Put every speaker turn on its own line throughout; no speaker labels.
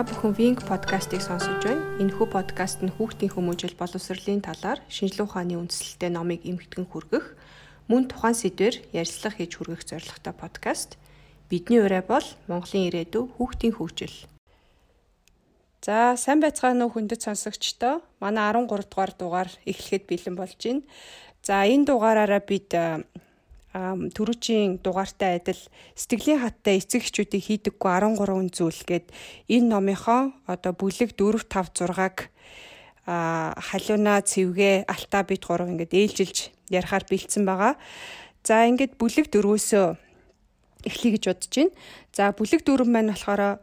Та бүхэн Wing podcast-ыг сонсож байна. Энэхүү подкаст нь хүүхдийн хүмүүжил боловсролын талаар шинжилгээ ухааны үндслэлтэй номыг эмгэгдэн хүргэх, мөн тухайн сэдвээр ярилцлага хийж хүргэх зорилготой подкаст. Бидний ураа бол Монголын ирээдүй хүүхдийн хөгжил. За, сайн байцгаана уу хүндэт сонсогчдоо. Манай 13 дугаар дугаар эхлэхэд бэлэн болж байна. За, энэ дугаараараа бид төрүүчийн дугаартай адил сэтгэлийн хаттай эцэг эхчүүдийг хийдэггүй 13 зүйл гээд энэ номынхоо одоо бүлэг 4 5 6-аг а халууна цэвгэ алтаа бит гурав ингээд ээлжилж ярихаар бэлдсэн байгаа. За ингээд бүлэг дөрвөөсөө эхлэе гэж бодож байна. За бүлэг дөрөв маань болохоор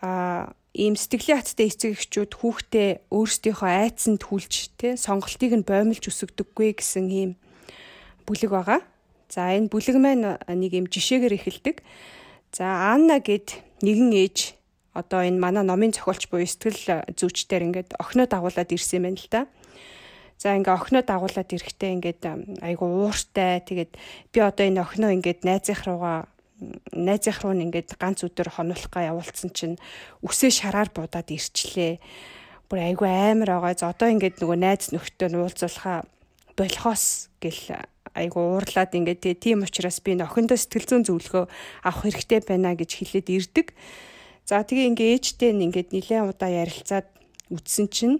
а ийм сэтгэлийн хаттай эцэг эхчүүд хүүхдээ өөрсдийнхөө айцсанд хүлж тэ сонголтыг нь боомлж өсгдөггүй гэсэн ийм бүлэг байгаа. За энэ бүлэг маань нэг юм жишээгээр эхэлдэг. За Анна гэд нэгэн ээж одоо энэ манай номын зохиолч буюу сэтгэл зүйчдэр ингээд охиноо дагуулад ирсэн юм байна л да. За ингээ охиноо дагуулад ирэхдээ ингээд айгу ууртай тэгээд би одоо энэ охиноо ингээд найзынх руугаа найзынх руу ингээд ганц өдөр хонуулахгаа явуулсан чинь үсээ шараар будаад ирчлээ. Бүр айгу амар байгаа. За одоо ингээд нөгөө найз нөхдөд уулзуулахаа болохоос гэл айгу уурлаад ингээд тийм учраас би охиндоо сэтгэл зүйн зөвлөгөө авах хэрэгтэй байна гэж хэлээд ирдэг. За тэгээ ингээ ээжтэй нь ингээд нэлээд удаа ярилцаад үтсэн чинь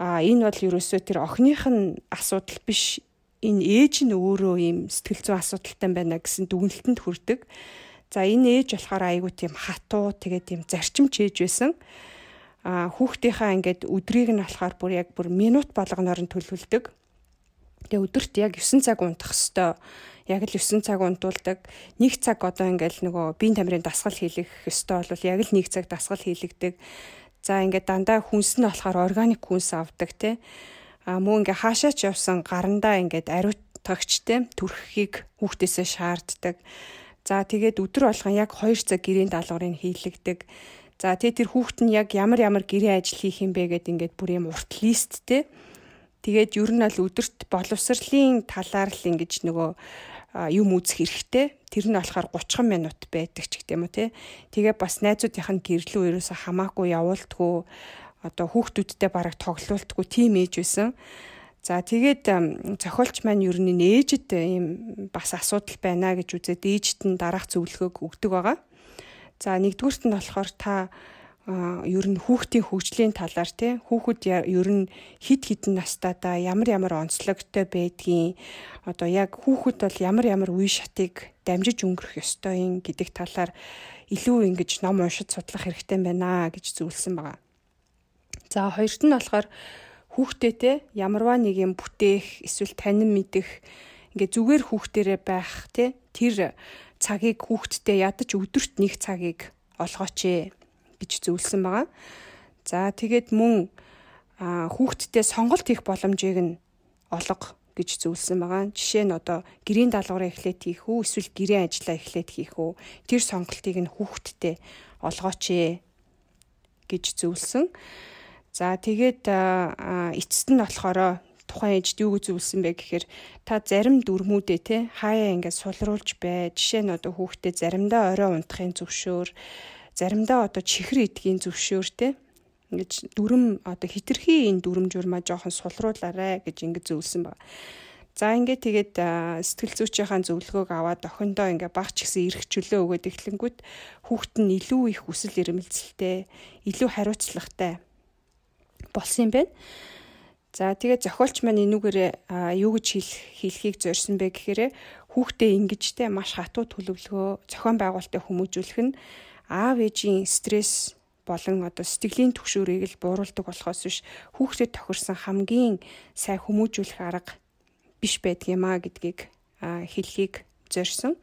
а энэ бол ерөөсөө тэр охиных нь асуудал биш энэ ээж нь өөрөө ийм сэтгэл зүйн асуудалтай байна гэсэн дүгнэлтэнд хүрдэг. За энэ ээж болохоор айгу тийм хатуу тэгээ тийм зарчим чээж байсан. А хүүхдийнхаа ингээд өдрийг нь болохоор бүр яг бүр минут болгоноор нь төлөвлөдөг Тэгээ өдөрт яг 9 цаг унтах хэвээр яг л 9 цаг унтуулдаг. Нэг цаг одоо ингээл нөгөө биеийн тамирын дасгал хийлгэх хэвээр бол яг л нэг цаг дасгал хийлгдэг. За ингээд дандаа хүнс нь болохоор органик хүнс авдаг те. А мөн ингээ хаашаа ч явсан гарандаа ингээд ариутгагч те төрхийг хүүхдээсээ шаарддаг. За тэгээд өдөр болгон яг 2 цаг гэрийн даалгаврыг хийлгдэг. За тэгээд тэр хүүхэд нь яг ямар ямар гэрээ ажил хийх юм бэ гэд ингээд бүр юм урт листтэй Тэгээд ер нь аль өдөрт боловсролын талаар л ингэж нөгөө юм үзэх хэрэгтэй. Тэр нь болохоор 30 минут байдаг ч гэдэм үү те. Тэгээ бас найзуудынх нь гэрлүү ерөөсө хамаагүй явуулдггүй одоо хүүхдүүдтэй бараг тоглуулдггүй тийм ээж байсан. За тэгээд зохиолч маань ер нь ээжэд ийм бас асуудал байна гэж үзээд ээжд нь дараах зөвлөгөөг өгдөг байгаа. За нэгдүгüрт нь болохоор та ер нь хүүхдийн хөгжлийн талаар тий хүүхэд ер нь хид хідэн настайдаа ямар ямар онцлогтой байдгийг одоо яг хүүхэд бол ямар ямар үе шатыг дамжиж өнгөрөх ёстой юм гэдэг талаар илүү ингэж ном уншиж судлах хэрэгтэй байна гэж зөвлөсөн байгаа. За хоёрт нь болохоор хүүхдээтэй ямарваа нэг юм бүтээх эсвэл танин мэдэх ингээ зүгээр хүүхдэрээ байх тий тэр цагийг хүүхдтэй ядаж өдөрт нэг цагийг олгооч ээ гэж зөвлөсөн байгаа. За тэгээд мөн хүүхдтэй сонголт хийх боломжийг нь олго гэж зөвлөсөн байгаа. Жишээ нь одоо гэрийн даалгавраа эхлээд хийх үү эсвэл гэрийн ажлаа эхлээд хийх үү тэр сонголтыг нь хүүхдтэй олгооч ээ гэж зөвлөсөн. За тэгээд эцэст нь болохоор тухайн ээжд юу гэж зөвлөсөн бэ гэхээр та зарим дүрмүүдээ те хаяа ингээд сулруулж бай. Жишээ нь одоо хүүхдээ заримдаа орой унтахын зөвшөөр заримдаа одоо чихэр идгийн зөвшөөртэй ингэж дүрм одоо хитрхи энэ дүрм журмаа жоохон сулруулаарэ гэж ингэж зөвлөсөн баг. За ингээд тэгээд сэтгэл зүйчийн зөвлөгөөг аваад охиндоо ингээ багч гисэн эрх чөлөө өгөөд эхлэнгүүт хүүхэд нь илүү их хүсэл эрмэлзэлтэй, илүү хариуцлагатай болсон юм байна. За тэгээд зохиолч маань энүүгээр юу гэж хэлхийг зорьсон бэ гэхээр хүүхдээ ингэжтэй маш хатуу төлөвлөгөө зохион байгуулалтыг хүмүүжүүлэх нь аав ээжийн стресс болон одоо сэтгэлийн түгшүүрийг л бууруулдаг болохоос биш хүүхдэд тохирсон хамгийн сайн хүмүүжүүлэх арга биш байдаг юм а гэдгийг хэлхийг зорьсон.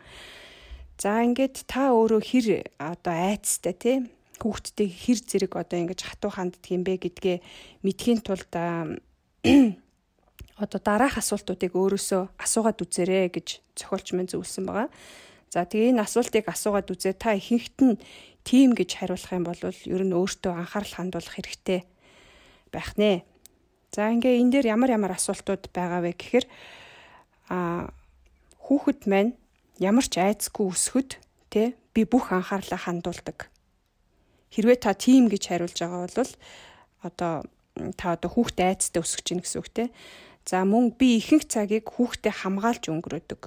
За ингээд та өөрөө хэр одоо айцтай тий хүүхдтэй хэр зэрэг одоо ингэж хатуу ханддаг юм бэ гэдгээ мэдхийн тулд одоо дараах асуултуудыг өөрөөсөө асуугаад үзээрэй гэж зохиолч минь зөвлөсөн байгаа. За тэгээ энэ асуултыг асуугаад үзээ та ихэнхт нь тийм гэж хариулах юм бол ер нь өөртөө анхаарал хандуулах хэрэгтэй байх нэ. За ингээ энэ дээр ямар ямар асуултууд байгаа вэ гэхээр а хүүхэд маань ямар ч айцгүй өсөхөд те би бүх анхаарлаа хандуулдаг Хэрвээ та тийм гэж хариулж байгаа бол одоо та одоо хүүхдээ айцтай өсгөж гин гэсэн үг те. За мөн би ихэнх цагийг хүүхдээ хамгаалж өнгөрөөдөг.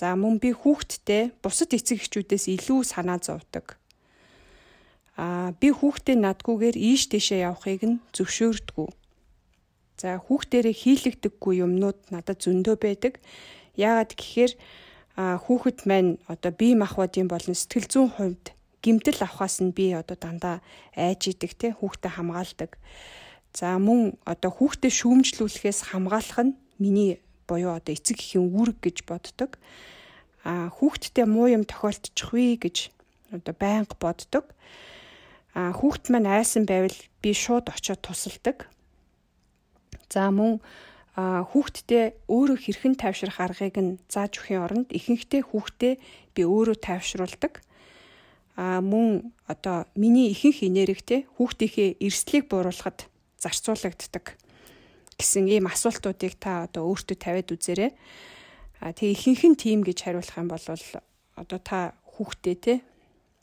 За мөн би хүүхдтэй бусад эцэг эхчүүдээс илүү санаа зовдөг. Аа би хүүхдээ надгүйгээр ийш тийшээ явахыг нь зөвшөөрдгүү. За хүүхдэрээ хийлэгдэггүй юмнууд надад зөндөө байдаг. Яагаад гэхээр хүүхэд маань одоо бие махбодын болон сэтгэл зүйн хувьд гимтэл авахаас нь би одоо дандаа айж идэг те хүүхдэд хамгаалдаг. За мөн одоо хүүхдэд шүүмжлүүлэхээс хамгаалах нь миний буюу одоо эцэг эхийн үүрэг гэж боддог. А хүүхдтэй муу юм тохиолдчихвээ гэж одоо байнга боддог. А хүүхд маань айсан байвал би шууд очиод тусалдаг. За мөн хүүхдтэй өөрөө хэрхэн тайвшрах аргыг нь зааж өгхийн оронд ихэнхдээ хүүхдээ би өөрөө тайвшруулдаг. А мөн одоо миний ихэнх энергитэй хүүхдийнхээ эрсдлийг бууруулахад зарцуулагддаг гэсэн ийм асуултуудыг та одоо өөртөө тавиад үзээрэй. А тэгээ ихэнх нь тийм гэж хариулах юм бол одоо та хүүхдээ те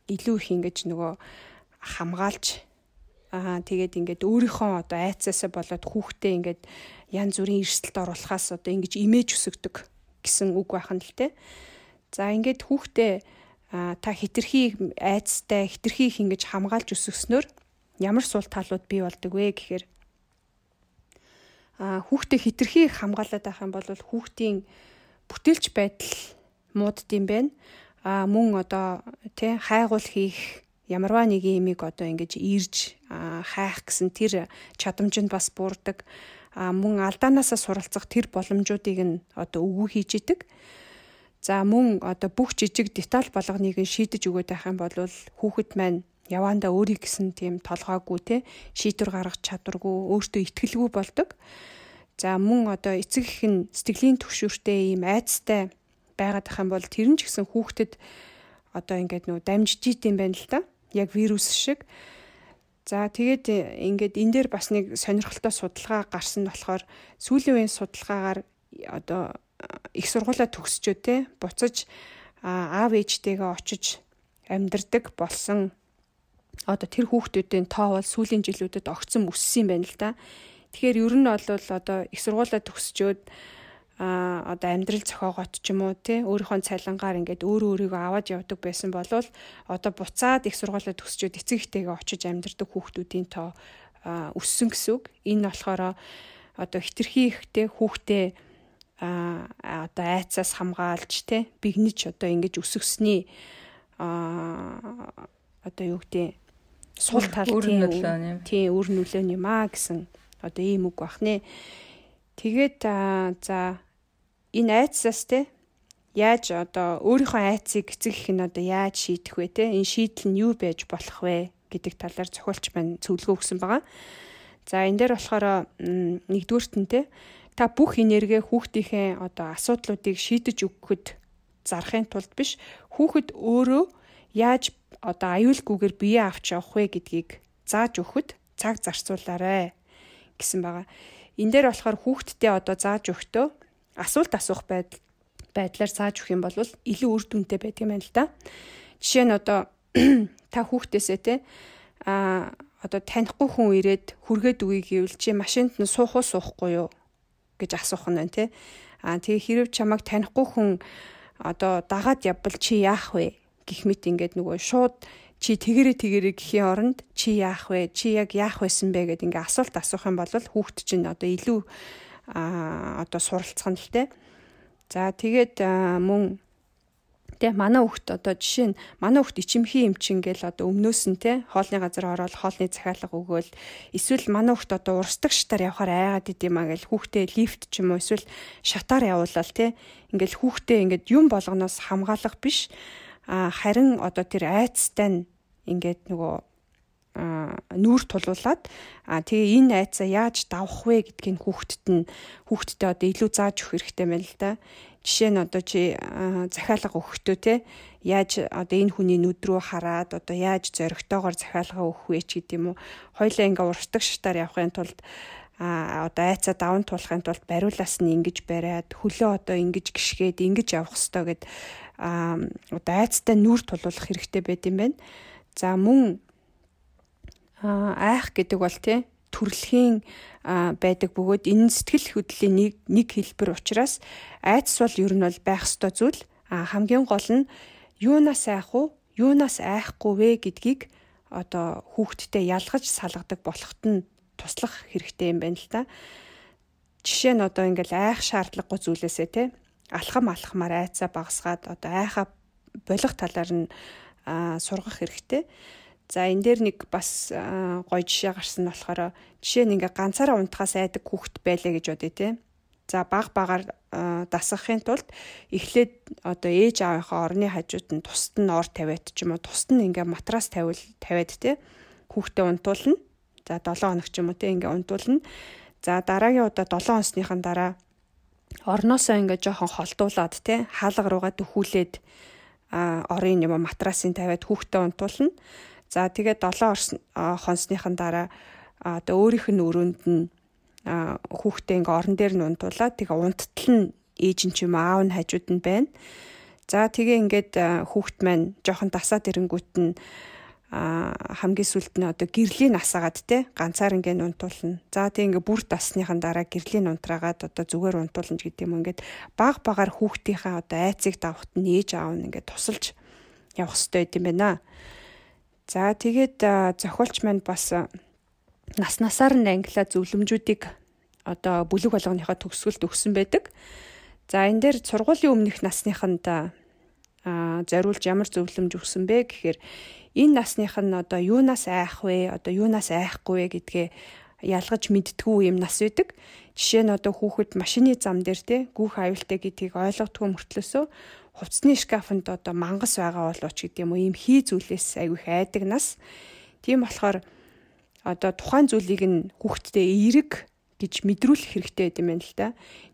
илүү их ингэж нөгөө хамгаалж аа тэгээд ингээд өөрийнхөө одоо айцаасаа болоод хүүхдээ ингээд янз бүрийн эрсдэлд оруулахаас одоо ингэж имэж өсгдөг гэсэн үг байхan л те. За ингээд хүүхдээ та хитрхи айцтай хитрхи их ингэж хамгаалж өсгснөөр ямар сул талууд бий болдог вэ гэхээр хүүхдээ хитрхи хамгаалаад байх юм бол хүүхдийн бүтээлч байдал муудд юм байна. А мөн одоо тий хайгуул хийх ямарваа нэг юмыг одоо ингэж ирж хайх гэсэн тэр чадамжинд бас буурдаг. А мөн алдаанаасаа суралцах тэр боломжуудыг нь одоо өвгөө хийж идэг. За мөн одоо бүх жижиг деталь болгоныг нь шийдэж өгöd байх юм бол хүүхэд маань яваандаа өөрийг гэсэн тийм толгойгүй те шийдвэр гаргах чадваргүй өөртөө ихтгэлгүй болдог. За мөн одоо эцэг их нь сэтгэлийн төвшөртэй ийм айцтай байгаад ах юм бол тэр нь ч гэсэн хүүхдэд одоо ингээд нөө дамжиж идэм байна л та. Яг вирус шиг. За тэгээд ингээд энэ дээр бас нэг сонирхолтой судалгаа гарсан болохоор сүүлийн үеийн судалгаагаар одоо их сургуулаа төгсчөө те буцаж аав ээжтэйгээ очиж амьдардаг болсон одоо тэр хүүхдүүдийн тоо бол сүүлийн жилүүдэд огцон өссөн байна л да. Тэгэхээр ер нь бол одоо их сургуулаа төгсчөөд а одоо амьдрал зохиогоот ч юм уу тий өөрийнхөө цалингаар ингээд өөрөө өөрийгөө аваад явдаг байсан болвол одоо буцаад их сургуулаа төгсчөөд эцэг ихтэйгээ очиж амьдрдаг хүүхдүүдийн тоо өссөн гэсэн үг. Энэ болохоор одоо хитрхи ихтэй хүүхдээ а одоо айцаас хамгаалж тий бигнэж одоо ингэж өсгсөний а одоо юу гэдэг сул тал тийм тийм өр нөлөө юм а гэсэн одоо ийм үг бах нэ. Тэгээд за энэ айцсаас те яаж одоо өөрийнхөө айцыг эцэг их нь одоо яаж шийдэх вэ те энэ шийдэл нь юу байж болох вэ гэдэг талаар зохиолч маань зөвлөгөө өгсөн байгаа. За энэ дээр болохоор нэгдүгüрт нь те та бүх энерги хүүхдийнхээ одоо асуудлуудыг шийдэж өгөхөд зарахын тулд биш хүүхэд өөрөө яаж одоо аюулгүйгээр бие авч явах вэ гэдгийг зааж өгөхөд цаг зарцуулаарай гэсэн байгаа. Энэ дээр болохоор хүүхдтэй одоо зааж өгтөө асуулт асуух байдал байдлаар зааж өгөх юм бол илүү үр дүнтэй байдаг юм байна л да. Жишээ нь одоо та хүүхдээсээ те а одоо танихгүй хүн ирээд хүргээд үгүй гэвэл чи машинд нь суух уу суухгүй юу гэж асуух нь байна те. А тэгээ хэрэг чамайг танихгүй хүн одоо дагаад явбал чи яах вэ? Гэх мэт ингээд нөгөө шууд чи тэгэрэ тэгэрэ гэхийн оронд чи яах вэ? Чи яг яах байсан бэ гэдээ ингээ асуулт асуух юм бол хүүхд чинь одоо илүү а одоо суралцах нь л те. За тэгээд мөн Тэ манай хүүхд одоо жишээ нь манай хүүхд ичимхий эмчин гэл одоо өмнөөс нь те хоолны газар ороод хоолны захиалга өгөөл эсвэл манай хүүхд одоо урсдаг шатаар явахаар айгаад идэм а гэл хүүхдээ лифт ч юм уу эсвэл шатаар явуулаад те ингээл хүүхдээ ингээд юм болгоноос хамгаалах биш харин одоо тэр айцтай нь ингээд нөгөө нүүр тулуулад а тэгээ энэ айцаа яаж давах вэ гэдгийг хүүхдэд нь хүүхдэдээ одоо илүү зааж өгөх хэрэгтэй байна л да. Жишээ нь одоо чи захиалга өгөхдөө те яаж одоо энэ хүний нүд рүү хараад одоо яаж зоригтойгоор захиалга өгөх вэ ч гэдэм үү. Хоёлаа ингээ урсдаг шатаар явахын тулд а одоо айцаа даван туулахын тулд бариулаас нь ингэж бариад хөлөө одоо ингэж гიშгээд ингэж явах хэрэгтэй гэд одоо айцтай нүүр тулуулах хэрэгтэй байт юм байна. За мөн айх гэдэг бол тий төрөлхийн байдаг бөгөөд энэ сэтгэл хөдлөлийн нэг нэг хэлбэр учраас айдас бол ер нь бол байх ёстой зүйл а хамгийн гол нь юунаас айх уу юунаас айхгүй вэ гэдгийг одоо хүүхдтэй ялгаж салгадаг болоход нь туслах хэрэгтэй юм байна л та. Жишээ нь одоо ингээл айх шаардлагагүй зүйлээсээ те алхам алхмаар айцаа багасгаад одоо айхаа болох талаар нь сургах хэрэгтэй. За энэ дээр нэг бас гоё жишээ гарсан нь болохоор жишээ нь ингээ ганцаараа унтахаас айдаг хүүхэд байлаа гэж бодъё те. За баг багаар дасгахын тулд эхлээд одоо ээж аавынхаа орны хажууд нь тусад нь ор тавиад ч юм уу тусад нь ингээ матрас тавиул тавиад те хүүхдээ унтуулна. За 7 хоног ч юм уу те ингээ унтуулна. За дараагийн удаа 7 хоносныхан дараа орноосоо ингээ жоохон холдуулаад те хаалга руугаа дөхүүлээд орын юм матрасын тавиад хүүхдээ унтуулна. За тэгээд 7 хоносныхан дараа одоо өөрийнх нь өрөөнд нь хүүхдээ ингээ орон дээр нь унтуулаад тэгээ унттал нь ээж нь ч юм аав нь хажууд нь байна. За тэгээ ингээд хүүхд маань жоохон дасаад ирэнгүүт нь хамгийн сүлд нь одоо гэрлийн насаагаад те ганцаар ингээд унтуулна. За тэг ингээд бүр дасныхан дараа гэрлийн унтраагаад одоо зүгээр унтуулна гэдэг юм ингээд баг багаар хүүхдийнхээ одоо айцыг давхад нь ээж аав нь ингээд тусалж явах хэрэгтэй юм байна. За тэгээд зохиолч маань бас нас насаар нь англа зөвлөмжүүдийг одоо бүлэг болгоныхоо төгсгөлд өгсөн байдаг. За энэ дээр сургуулийн өмнөх насныханд а зориулж ямар зөвлөмж өгсөн бэ гэхээр энэ насных нь одоо юунаас айх вэ? Одоо юунаас айхгүй вэ гэдгээ ялгаж мэдтгүү юм нас байдаг. Жишээ нь одоо хүүхэд машины зам дээр те гүүх аюултай гэдгийг ойлгодгүй мөртлөөсөө хувцсны шкафанд одоо мангас байгаа болооч гэдэг юм уу ийм хий зүйлээс айгүй хайдаг нас. Тийм болохоор одоо тухайн зүйлийг нь хүүхдтэй эерэг гэж мэдрүүлэх хэрэгтэй гэдэг юм байна л да.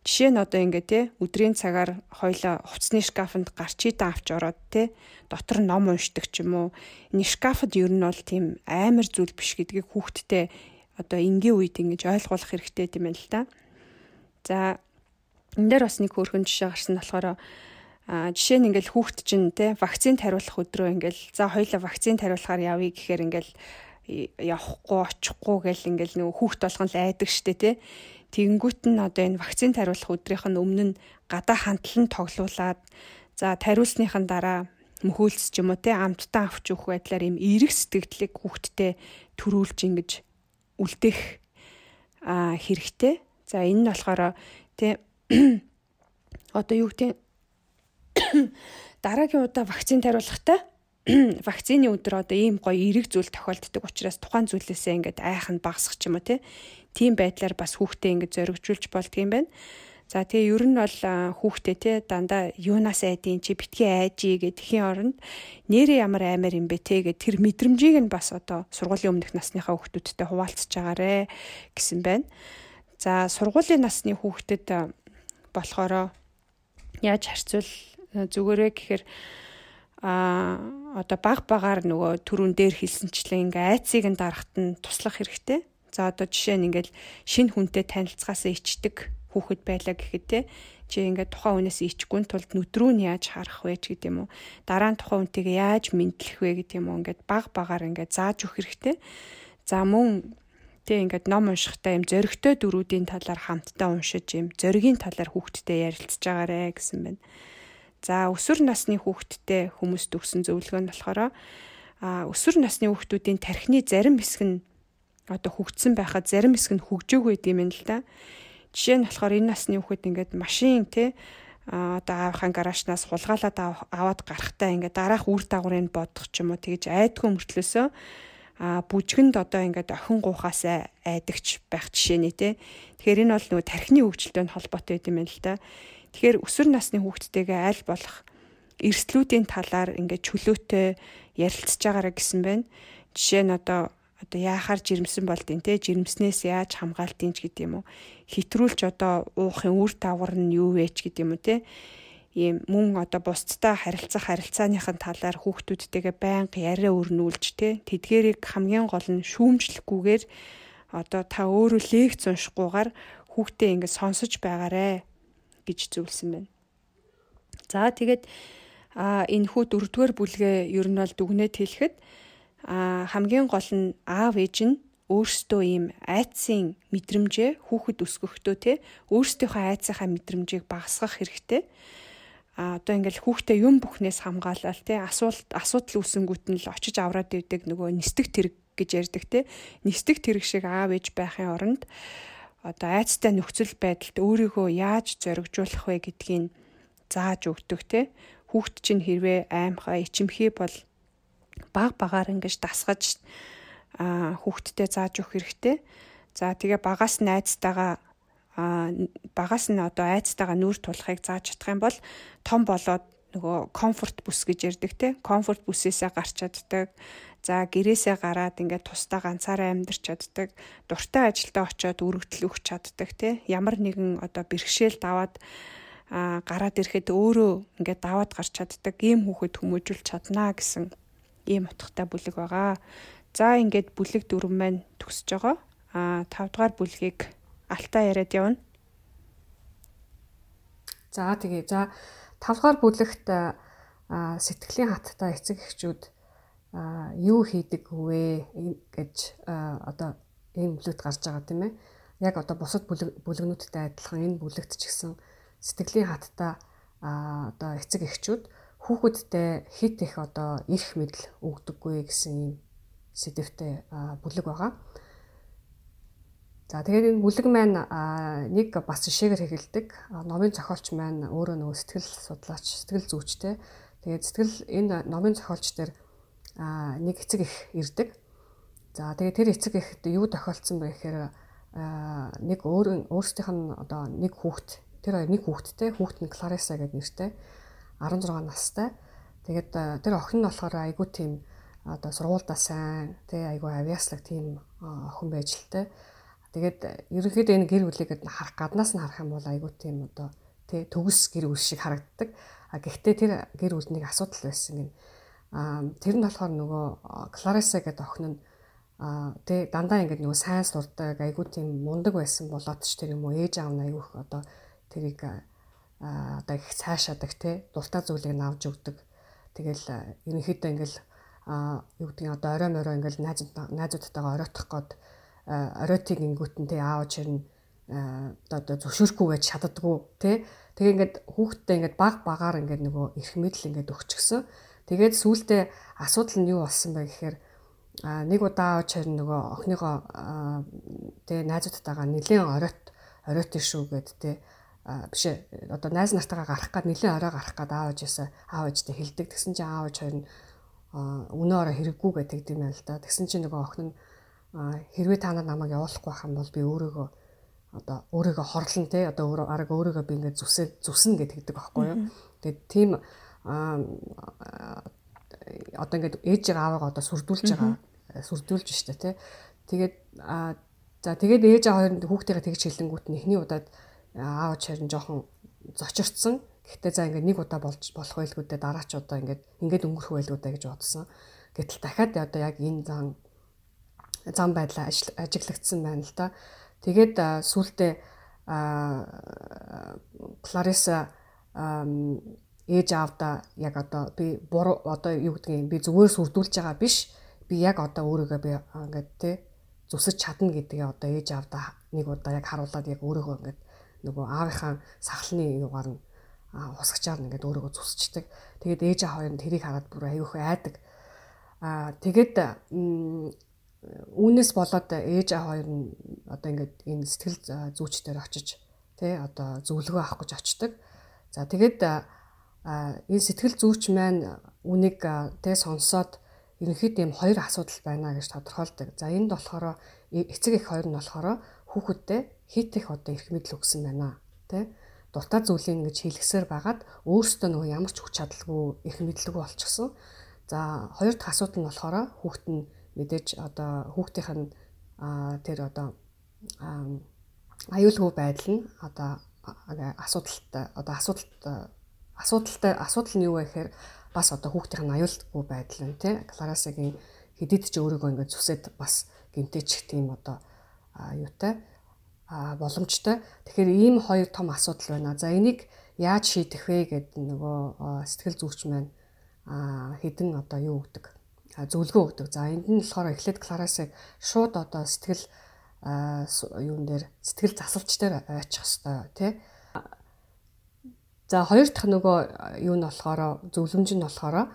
Жишээ нь одоо ингээ те өдрийн цагаар хоёлаа хувцсны шкафанд гарчиитан авч ороод те дотор ном уншдаг ч юм уу. Энэ шкафд ер нь бол тийм амар зүйл биш гэдгийг хүүхдтэй одоо энгийн үед ингэж ойлгуулах хэрэгтэй юм байна л да. За энэ дээр бас нэг хөөрхөн жишээ гарсан болохоор а жишээ нь ингээл хүүхд чинь те вакцинд хариулах өдрөө ингээл за хоёлаа вакцинд хариулахаар явъя гэхээр ингээл явахгүй очихгүй гэл ингээл нөгөө хүүхд болгон л айдаг штэ тий. Тэгэнгүүт нь одоо энэ вакцин тариулах өдрийнх нь өмнө нь гадаа хандлан тоглуулад за тариулсныхан дараа мөхөөлс ч юм уу тий амттан авч өгөх байдлаар юм эерэг сэтгэлдлийг хүүхдтэй төрүүлж ингэж үлдэх а хэрэгтэй. За энэ нь болохоор тий одоо юу гэдэг дараагийн удаа вакцин тариулахдаа вакцины өдөр одоо ийм гоё эерэг зүйл тохиолддог учраас тухайн зүйлээсээ ингээд айх нь багасах ч юм уу тийм байдлаар бас хүүхдээ ингээд зоригжуулж болдго юм байна. За тэгээ ер нь бол хүүхдээ те дандаа юунаас айдیں۔ чи битгий айжий гэдэхийн оронд нэрээ ямар аймаар юм бэ те гэд тэр мэдрэмжийг нь бас одоо сургуулийн өмнөх насныхаа хүүхдүүдтэй хуваалцж байгаарэ гэсэн байна. За сургуулийн насны хүүхдэд болохоор яаж харьцуул зүгээрээ гэхээр а одоо баг багаар нөгөө төрүн дээр хэлсэнчлэн ингээ айцыг нь дарахт нь туслах хэрэгтэй. За одоо жишээ нь ингээл шинэ хүнтэй танилцгаасаа ичдэг хүүхэд байлаа гэхэд те чи ингээд тухайн хүнээс ичгүн тулд нүдрүү нь яаж харах вэ ч гэдэг юм уу дараа нь тухайн хүнтэйгээ яаж мэдлэх вэ гэдэг юм уу ингээд баг багаар ингээд зааж өгөх хэрэгтэй. За мөн тэг ингээд ном уншихтаа юм зөрөгтэй дөрүүдийн талаар хамтдаа уншиж юм зөргийн талаар хүүхдтэй ярилцж байгаарэ гэсэн байна. За өсвөр насны хүүхэдтэй хүмүүст өгсөн зөвлөгөө нь болохоор а өсвөр насны хүүхдүүдийн тархины зарим хэсэг нь одоо хөгжсөн байхад зарим хэсэг нь хөгжөөгүй гэдэг юм л да. Жишээ нь болохоор энэ насны хүүхэд ингээд машин те одоо аавынхаа гаражнаас хулгайлаад аваад гарахтаа ингээд дараах үр дагаврыг бодох ч юм уу тэгж айдгүй мөртлөөсөө а бүжгэнд одоо ингээд охин гуухаас айдагч байх жишээ нэ те. Тэгэхээр энэ бол нөгөө тархины хөгжилтэй холбоотой юм байна л да. Тэгэхээр өсвөр насны хүүхдтэйгээ аль болох эрсдлүүдийн талаар ингээд чөлөөтэй ярилцж байгаарэ гэсэн байна. Жишээ нь одоо одоо яахаар жирэмсэн болдیں۔ те жирэмснээс яаж хамгаалтын ч гэдэг юм уу. Хитрүүлж одоо уухын үр дагавар нь юу вэ ч гэдэг юм уу те ийм мөн одоо бусдтай харилцах харилцааныхын талаар хүүхдүүдтэйгээ байнга яриа өрнүүлж те тэдгэрийг хамгийн гол нь шүүмжлэхгүйгээр одоо та өөрөө лекц уншихгүйгээр хүүхдээ ингээд сонсож байгаарэ гэж зөвлөсөн байна. За тэгээд а энэ хүү дөрөвдүгээр бүлгээ ер нь бол дүгнээд хэлэхэд а хамгийн гол нь аав ээж нь өөрсдөө ийм айцын мэдрэмжээ хүүхэд өсгөхдөө те өөрсдийнхөө айцынхаа мэдрэмжийг багасгах хэрэгтэй. А одоо ингээл хүүхдээ юм бүхнээс хамгаалал те асуулт асуудал үүсэнгүүт нь л очиж авраад ивдэг нөгөө нисдэг тэрэг гэж ярьдаг те нисдэг тэрэг шиг аав ээж байхын оронд одоо айцтай нөхцөл байдалд өөрийгөө яаж зоригжуулах вэ гэдгийг зааж өгдөг те хүүхд чинь хэрвээ аймхаа ичимхий бол баг багаар ингэж дасгаж хүүхдтэй зааж өгөх хэрэгтэй. За тэгээ багаас найзтайгаа багаас нь одоо айцтайгаа нүүр тулахыг зааж чадах юм бол том болоод нөгөө комфорт бүс гэж ярддаг те комфорт бүсээсээ гарч чаддаг. За гэрээсээ гараад ингээд тусдаа ганцаараа амьдарч чаддаг. Дуртай ажилдаа очиод өргөдөл өгч чаддаг те ямар нэгэн одоо бэрхшээл даваад а гараад ирэхэд өөрөө ингээд даваад гарч чаддаг ийм хүүхэд хүмүүжүүлж чаднаа гэсэн ийм утгатай бүлэг байгаа. За ингээд бүлэг дөрөв маань төгсөж байгаа. А 5 дугаар бүлгийг алтаа яриад явна.
За тэгээ за 5 дугаар бүлэгт сэтгэлийн хаттай эцэг эхчүүд юу хийдэг вэ гэж одоо ийм бүлэгт гарч байгаа тийм ээ. Яг одоо бусад бүлэгнүүдтэй адилхан энэ бүлэгт ч гэсэн сэтгэлийн хаттай одоо эцэг эхчүүд хүүхэдтэй хит их одоо эрх мэдэл өгдөггүй гэсэн юм сэдвтэй бүлэг байгаа. За тэгээд энэ бүлэг маань нэг бас жишээгээр хэлдэг. Номын зохиолч маань өөрөө нөгөө сэтгэл судлаач, сэтгэл зүйчтэй. Тэгээд сэтгэл энэ номын зохиолч дээр нэг эцэг их ирдэг. За тэгээд тэр эцэг ихд юу тохиолдсон бэ гэхээр нэг өөр өөрсдийнх нь одоо нэг хүүхэд тэр хоёр нэг хүүхэдтэй хүүхэд нь Клариса гэдэг нэртэй 16 настай. Тэгээд тэр охин нь болохоор айгүй тийм одоо сургуульдаа сайн тий айгүй авиаслаг тийм охин байж л те. Тэгээд ерөнхийдөө энэ гэр бүлийгэд харах гаднаас нь харах юм бол айгүй тийм одоо тий төгс гэр бүл шиг харагддаг. А гэхдээ тэр гэр бүлд нэг асуудал байсан гин. Тэр нь болохоор нөгөө Клариса гэдэг охин нь тий дандаа ингэ нөгөө сайн сурдаг айгүй тийм мундаг байсан болоод ч тэр юм уу ээж аав нь айгүй одоо тэрийг одоо их цаашаадаг тий дуртай зүйлийг нь авч өгдөг. Тэгэл ерөнхийдөө ингээл юу гэдгийг одоо орой морой ингээл найз найзуудтайгаа оройтох гээд оройтыг ингүүтэнтэй аав чирнэ одоо зөвшөөрөхгүй гэж шатдаггүй тий Тэгээ ингээд хүүхдтэй ингээд баг багаар ингээд нөгөө эрх мэдэл ингээд өгчихсөн. Тэгээд сүүлдээ асуудал нь юу болсон бэ гэхээр нэг удаа чир нөгөө охиныгоо тэгээ найзуудтайгаа нэлээд оройт оройт шүү гэд тэ биш одоо найз нартайгаа гарах гад нэлээд орой гарах гад аав ээжээс аав ээжтэй хэлдэг. Тэгсэн чинь аав ээж хоёр нь өнөө орой хэрэггүй гэдэг юм байна л да. Тэгсэн чинь нөгөө охин нь хэрвээ та нар намайг явуулахгүй байх юм бол би өөрийгөө одоо өөрийгөө хорлон те одоо арга өөрийгөө би ингээд зүсээ зүснэ гэдэг байхгүй юу. Тэгээд тийм одоо ингээд ээжийг аавгаа одоо сүрдүүлж байгаа сүрдүүлж штэ те. Тэгээд за тэгээд ээж аав хоёр хүүхдтэйгээ тэгж хэлэнгүүт нь эхний удаад аав чарын жоохон зочирцсан Гэхдээ за ингээд нэг удаа болж болох байлгүй дээ дараа ч удаа ингээд ингээд өнгөрөх байлгүй дээ гэж бодсон. Гэтэл дахиад одоо яг энэ зам зам байдлаа ажиглагдсан байна л да. Тэгээд сүултээ Клариса ээж аавда яг одоо би буруу одоо юу гэдгийг би зүгээр сүрдүүлж байгаа биш. Би яг одоо өөрийгөө би ингээд тэ зүсэж чадна гэдгийг одоо ээж аавда нэг удаа яг харуулад яг өөрийгөө ингээд нөгөө аавынхаа сахалны югаар нь хусгачаар нь ингээд өөрийгөө зүсчдэг. Тэгээд ээж аав хоёр нь тэрийг хараад бүр аюух айдаг. Аа тэгээд үүнээс болоод ээж аав хоёр нь одоо ингээд энэ сэтгэл зүйчдэр очиж тий одоо зөвлөгөө авах гэж очдог. За тэгээд энэ сэтгэл зүйч маань үнийг тий сонсоод ерөнхийдөө юм хоёр асуудал байна гэж тодорхойлдог. За энд болохоор эцэг их хоёр нь болохоор хүүхэдтэй хит их одоо эрх мэдэл өгсөн байна тий дуртай зүйлийг ингэж хийлгсээр байгаад өөртөө нөгөө ямар ч хүч чадалгүй их мэдлэг болчихсон. За хоёр дахь асуудал нь болохоор хүүхэд нь мэдээж одоо хүүхдийнх нь тэр одоо аюулгүй байдал нь одоо асуудалтай одоо асуудалт асуудалтай асуудал нь юу вэ гэхээр бас одоо хүүхдийнх нь аюулгүй байдал нь тий Кларасагийн хэдийд ч өөрийгөө ингээд зүсэд бас гимтээчих тийм одоо юутай боломжтой. Тэгэхээр ийм хоёр том асуудал байна. За энийг яаж шийдэх вэ гэд нөгөө сэтгэл зүйч маань хідэн одоо юу өгдөг зөвлөгөө өгдөг. За энд нь болохоор эхлээд Кларасыг шууд одоо сэтгэл юун дээр сэтгэл засалч дээр очих хэвээр тий. За хоёр дахь нөгөө юу нь болохоор зөвлөмж нь болохоор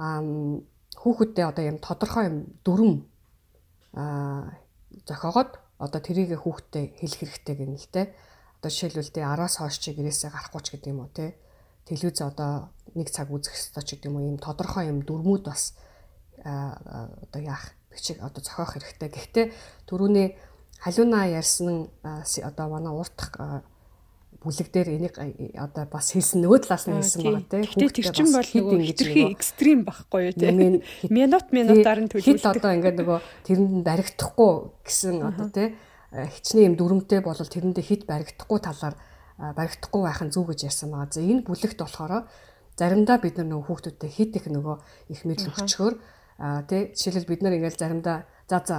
хүүхэдтэй одоо юм тодорхой юм дүрм зохиогоод одоо тэрийг хүүхдэд хэлэх хэрэгтэй гэнэ л те. Одоо жишээлбэл тэ араас хойш чи гэрээсээ гарахгүй ч гэдэг юм уу те. Телевиз одоо нэг цаг үзэх хэрэгтэй ч гэдэг юм уу ийм тодорхой юм дүрмүүд бас одоо яах бичиг одоо зохиох хэрэгтэй. Гэхдээ түрүүний халиунаа ярьсан одоо манай уртх бүлэг дээр энийг одоо бас хэлсэн нөгөө талаас нь хэлсэн байгаа тийм.
Гэхдээ тэр чинь бол нөгөө хитрхи экстрим байхгүй юу тийм. Минут минутаар нь төлөвлөлт.
Хит одоо ингээд нөгөө тэрэнд баригдахгүй гэсэн одоо тийм хичнээн юм дүрмтэй бол тэрэндээ хит баригдахгүй талаар баригдахгүй байх нь зүг гэж ярьсан байгаа. За энэ бүлэгт болохоор заримдаа бид нар нөгөө хүүхдүүдтэй хит их нөгөө их мэдл өгчгөр тий жишээлбэл бид нар ингээд заримдаа за за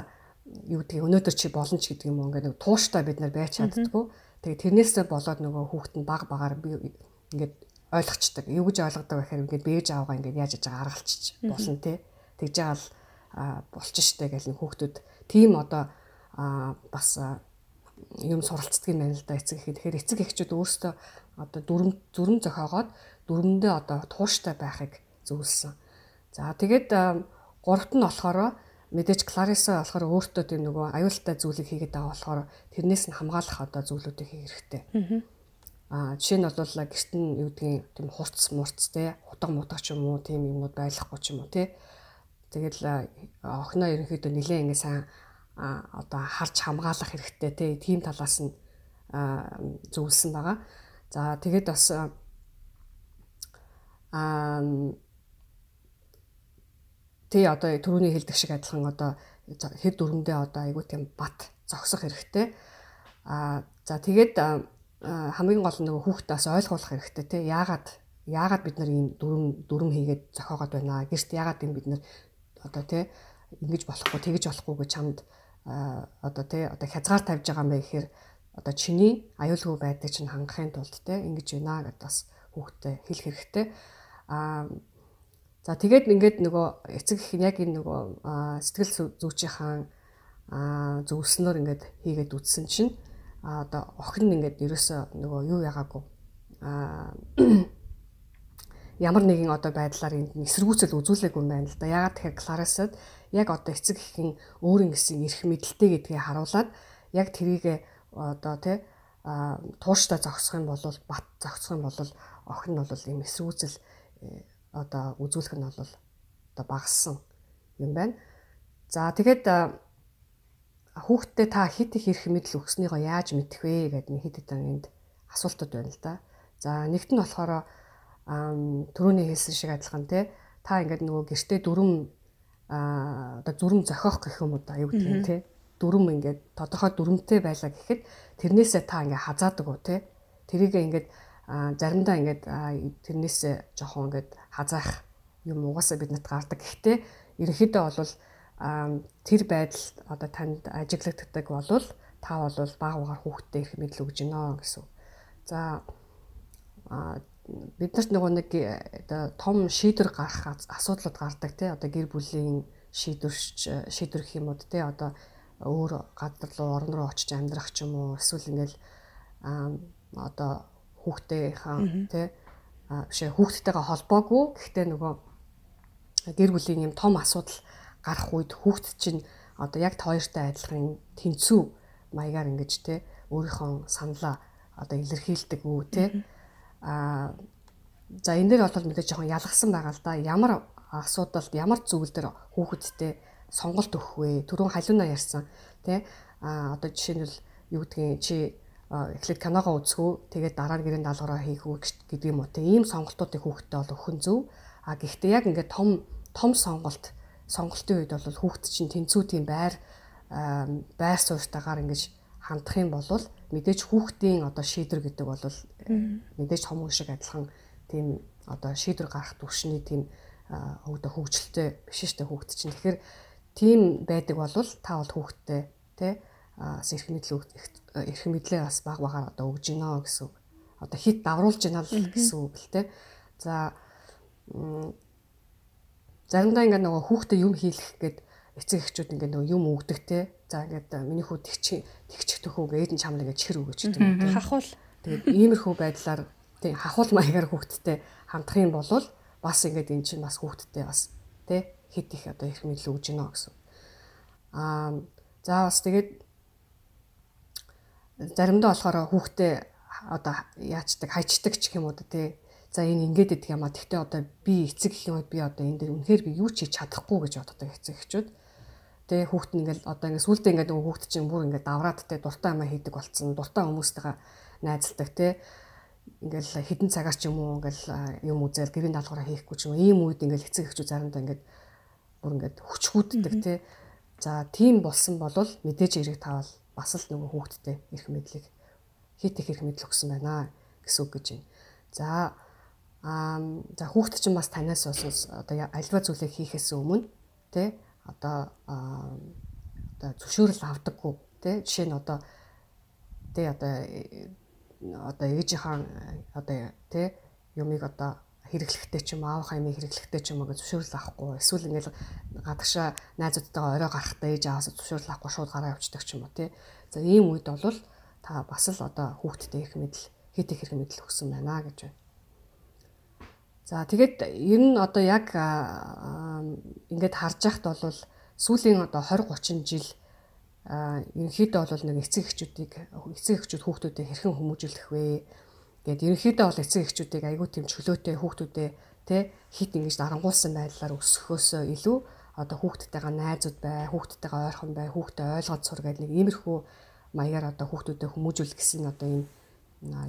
юу гэдгийг өнөөдөр чи болно ч гэдэг юм уу ингээд тууштай бид нар байж чаддгүй Тэгээ тэрнээсээ болоод нөгөө хүүхэд нь баг багаар би ингээд ойлгочдаг. Юу гэж ойлгодог байхээр ингээд бээж аавгаа ингээд яаж яж байгаа аргалчих болно те. Тэгж байгаа л болчих штэ гэл хүүхдүүд тийм одоо бас юм суралцдаг юм байна л да эцэг ихэд. Тэгэхээр эцэг эхчүүд өөрсдөө одоо дүрм зүрм зохиогоод дүрмэндээ одоо тууштай байхыг зөвлөсөн. За тэгээд гуравт нь болохоор мэдээж Клариса болохоор өөртөө тийм нөгөө аюултай зүйлийг хийгээд байгаа болохоор тэрнээс нь хамгаалах одоо зүйлүүдийг хийх хэрэгтэй. Аа жишээ нь бол гэрт нь юу гэдгийг тийм хурц мурц те утга мутга ч юм уу тийм юмнууд байлахгүй ч юм уу те. Тэгэл охиноо ерөнхийдөө нилээ ингэ сайн одоо харж хамгаалах хэрэгтэй те. Тийм талаас нь зөвлөсөн байгаа. За тэгээд бас аа Тэ одоо түрүүний хэлдэг шиг адилхан одоо хэр дүрмдээ одоо айгүй тийм бат зогсох хэрэгтэй. Аа за тэгээд хамгийн гол нь нөгөө хүүхдээс ойлгуулах хэрэгтэй тий яагаад яагаад бид нар ийм дүрм дүрм хийгээд зохиогоод байна? Гэрт яагаад юм бид нар одоо тий ингэж болохгүй тэгэж болохгүй гэж чамд одоо тий одоо хязгаар тавьж байгаа юм бэ гэхээр одоо чиний аюулгүй байдаг чинь хангахын тулд тий ингэж байна гэдээ бас хүүхдэд хэлэх хэрэгтэй. А За тэгээд ингээд нөгөө эцэг их яг энэ нөгөө сэтгэл зүйчийн зөвснөр ингээд хийгээд үтсэн чинь одоо охин нь ингээд ерөөсөө нөгөө юу ягаагүй ямар нэгэн одоо байдлаар энд эсэргүүцэл үзүүлээгүй юм байна л да. Ягаад тэгэхээр Кларасад яг одоо эцэг ихийн өөрийн гэсэн эрх мэдэлтэй гэдгийг харуулад яг тэрийг одоо тий тууштай зогсох юм бол бат зогсох юм бол охин нь бол ийм эсэргүүцэл одоо үзүүлэх нь бол одоо багассан юм байна. За тэгэхэд хүүхдтэй та хит их эрх мэдэл өгснийгоо яаж мэдэх вэ гэдэг нэг хэд хэдэн энд асуултууд байна л да. За нэгт нь болохоор түрүүний хэлсэн шиг адилхан те та ингээд нөгөө гэртээ дүрм одоо зүрм зохиох гэх юм уу да юу гэдэг юм те дүрм ингээд тодорхой дүрмтэй байлаа гэхэд тэрнээсээ та ингээд хазаадаг уу те тэрийг ингээд заримдаа ингээд тэрнээсээ жоохон ингээд хазаах юм угаасаа биднэрт гардаг. Гэхдээ ерөнхийдөө бол тэр байдал одоо танд ажиглагддаг болвол та бол баг багаар хүүхдтэй их мэдл өгж гинэ гэсэн. За биднэрт нөгөө нэг оо том шийдвэр гарах асуудлууд гардаг тий одоо гэр бүлийн шийдвэрч шийдвэр гэх юм уу тий одоо өөр газар руу орон руу очиж амьдрах ч юм уу эсвэл ингээл одоо хүүхдтэйхэн тий бишээ хүүхдтэйгээ холбоогүй. Гэхдээ нөгөө гэр бүлийн юм том асуудал гарах үед хүүхд чинь одоо яг хоёртой адилхан тэнцүү маягаар ингэж те өөрийнхөө саналаа одоо илэрхийлдэг үү те. А за энэ дээр бол мэдээ жоохон ялгсан байгаа л да. Ямар асуудалд ямар зүйл дээр хүүхэдтэй сонголт өгөх вэ? Түрүүн халиуна ярьсан те. А одоо жишээ нь юу гэдгийг чи эхлээд киногоо үзэхүү. Тэгээд дараа нь гэрийн даалгавраа хийх үү гэдэг юм уу. Те ийм сонголтуудыг хүүхдэд бол өхөн зөв а гэхдээ яг ингээд том том сонголт сонголтын үед бол хүүхд чинь тэнцүү тийм байр байр суурьтайгаар ингэж хандах юм бол мэдээж хүүхдийн одоо шийдвэр гэдэг бол мэдээж том хүн шиг адилхан тийм одоо шийдвэр гарах түвшний тийм одоо хөгжилтэй биш дээ хүүхд чинь. Тэгэхээр тийм байдаг бол та бол хүүхдтэй тий эрх мэдэл эрх мэдлээ бас баг багаар одоо өгж гинэ гэсэн. Одоо хит давруулж гинэ л гэсэн үг л те. За заримдаа ингээд нөгөө хүүхдэд юм хийлгэх гээд эцэг эхчүүд ингээд нөгөө юм өгдөг те. За ингээд миний хүү тэгчих тэгчих төхөө ингээд эдэн чамд ингээд чихэр өгөөч гэдэг юм.
Хахуул.
Тэгээд иймэрхүү байдлаар тийм хахуул маягаар хүүхдтэй хандах юм бол бас ингээд эн чинь бас хүүхдтэй бас те хит их одоо их мэдлэг өгж гинэ гэсэн. Аа за бас тэгээд заримдаа болохоор хүүхдээ одоо яачдаг хайчдаг ч юм уу те за энэ ингээд идэх юм а тэгтээ одоо би эцэг гэх юм би одоо энэ дээр үнэхээр би юу ч хийж чадахгүй гэж боддог эцэг эхчүүд. Тэ хүүхд нь ингээл одоо ингээд сүултээ ингээд нөгөө хүүхд чинь бүр ингээд давраад тэ дуртай амаа хийдэг болцсон дуртай хүмүүстэйгээ найзалдаг тэ. Ингээл хідэн цагаар ч юм уу ингээл юм үзэл гэрийн даалгавраа хийхгүй ч юм ийм үед ингээл эцэг эхчүүд заримдаа ингээд бүр ингээд хүчгүүддэг те за тийм болсон бол мэдээж эрэг таавал бас л нөгөө хүүхдтэй эрх мэдлийг хит их эрх мэдэл өгсөн байна гэсэн үг гэж байна. За аа за хүүхд чинь бас танаас бас одоо альва зүйлийг хийхээс өмнө те одоо одоо зөвшөөрөл авдаггүй те жишээ нь одоо те одоо одоо ээжийнхаа одоо тий юмыг одоо хэрэглэхтэй ч юм аав хаймыг хэрэглэхтэй ч юм уу гэж зөвшөөрөл авахгүй эсвэл ингээл гадагшаа найзуудтайгаа орой гарахтаа ээж аваас зөвшөөрөл авахгүй шууд гараа явчихдаг ч юм уу тий. За ийм үед бол та бас л одоо хүүхдтэй их мэдл хит их хэрэг мэдл өгсөн байна гэж байна. За тэгээд ер нь одоо яг ингээд харж яхад бол сүүлийн одоо 20 30 жил ерөнхийдөө бол нэг эцэг эхчүүдийг эцэг эхчүүд хүүхдүүдээ хэрхэн хүмүүжүүлэх вэ гэд ерөнхийдөө бол эцэг эхчүүдийг айгүй тийм чөлөөтэй хүүхдүүдээ тэ хит ингэж дарангуулсан байдлаар өсөхөөсөө илүү одоо хүүхдтэйгээ найзууд бай, хүүхдтэйгээ ойрхон бай, хүүхдээ ойлгоод сур гэдэг нэг иймэрхүү маягаар одоо хүүхдүүдэд хүмүүжүүл гэсэн одоо ийм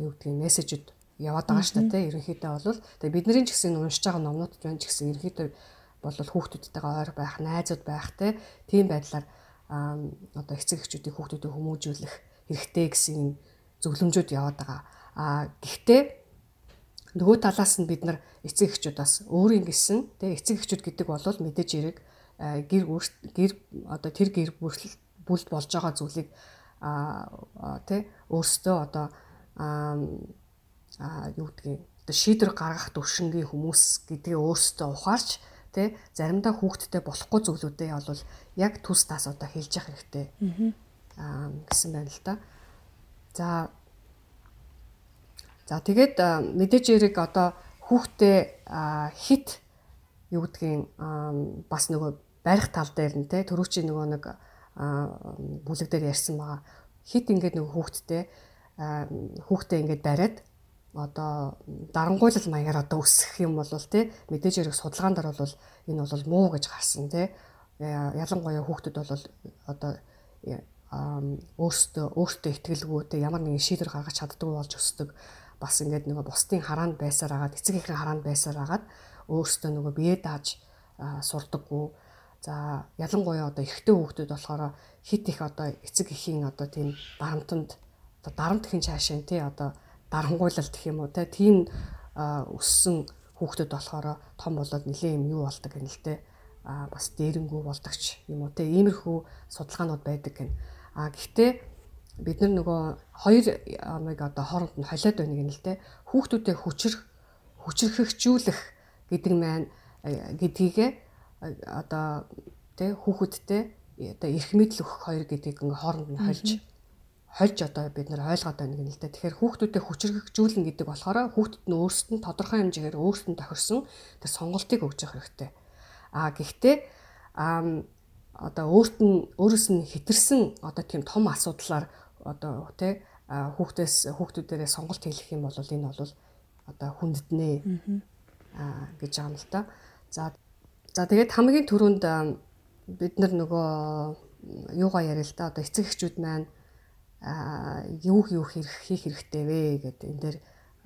юу гэдгийг мессежүүд яваад байгаа шүү дээ ерөнхийдөө бол тэгээ бидний ч гэсэн уншиж байгаа номнууд ч байна ч гэсэн ерөнхийдөө бол хүүхдүүдтэйгээ ойр байх, найзууд байх тийм байдлаар одоо эцэг эхчүүдийн хүүхдүүдэд хүмүүжүүлэх хэрэгтэй гэсэн зөвлөмжүүд яваад байгаа. А гэхдээ нөгөө талаас нь бид нар эцэг эхчүүд бас өөрийн гисэн тэг эцэг эхчүүд гэдэг бол мэдээж хэрэг гэр гэр одоо тэр гэр бүлд болж байгаа зүйлийг а тэ өөрсдөө одоо а юу гэдгийг одоо шийдвэр гаргах төвшингийн хүмүүс гэдгээ өөрсдөө ухаарч Тэ заримдаа хүүхдтэй болохгүй зүйлүүдээ бол яг төс тас одоо хэлж явах хэрэгтэй. Аа гэсэн байна л да. За За тэгээд мэдээж эрэг одоо хүүхдээ хит юу гэдгийг бас нөгөө барих тал дээр нь те төрүүчийн нөгөө нэг бүлэг дээр ярьсан байгаа. Хит ингээд нөгөө хүүхдтэй хүүхдээ ингээд бариад одоо дарангуйлал маягаар одоо өсөх юм бол тий мэдээж хэрэг судалгаан дээр бол энэ бол муу гэж гарсан тий ялангуяа хүүхдүүд бол одоо өөртөө өөртөө ихтгэлгүй тий ямар нэгэн шийдвэр гаргаж чаддгүй болж өсдөг бас ингээд нөгөө бусдын хараанд байсаар агаад эцэг эхийн хараанд байсаар агаад өөртөө нөгөө бие дааж сурдаггүй. За ялангуяа одоо эрэгтэй хүүхдүүд болохоор хит их одоо эцэг эхийн одоо тийм дарамтанд одоо дарамт ихэн цаашаа тий одоо дарангуйлалт гэх юм уу те тийм өссөн хүүхдүүд болохоор том болоод нэлээ юм юу болдог гэнэ л те. А бас дээрэнгүү болдогч юм уу те. Иймэрхүү судалгаанууд байдаг гэн а гэхдээ бид нар нөгөө хоёр амыг одоо хооронд нь холиод байна гэнэ л те хүүхдүүдэд хүчрэх хүчрхэгжүүлэх гэдэг маань гэдгийгэ одоо те хүүхэдтэй одоо эрх мэдэл өгөх хоёр гэдгийг ингээ хооронд нь хольж хольж одоо бид нар ойлгоод байна гэнэ л дээ. Тэгэхээр хүүхдүүдэд хүчрэгжүүлнэ гэдэг болохоор хүүхдэд нь өөрсдөд нь тодорхой хэмжээгээр өөрсдөд нь тохирсон тэр сонголтыг өгж явах хэрэгтэй. Аа гэхдээ аа одоо өөрт нь өөрөөс нь хэтэрсэн одоо тийм том асуудлаар одоо тий хүүхдээс хүүхдүүдээрээ сонголт хийх юм бол энэ бол одоо хүндэтнэ аа гэж байгаа юм л та. За за тэгээд хамгийн түрүүнд бид нар нөгөө юугаа яриа л да одоо эцэг эхчүүд маань а юу юу хийх хэрэгтэй вэ гэдэг энэ дээр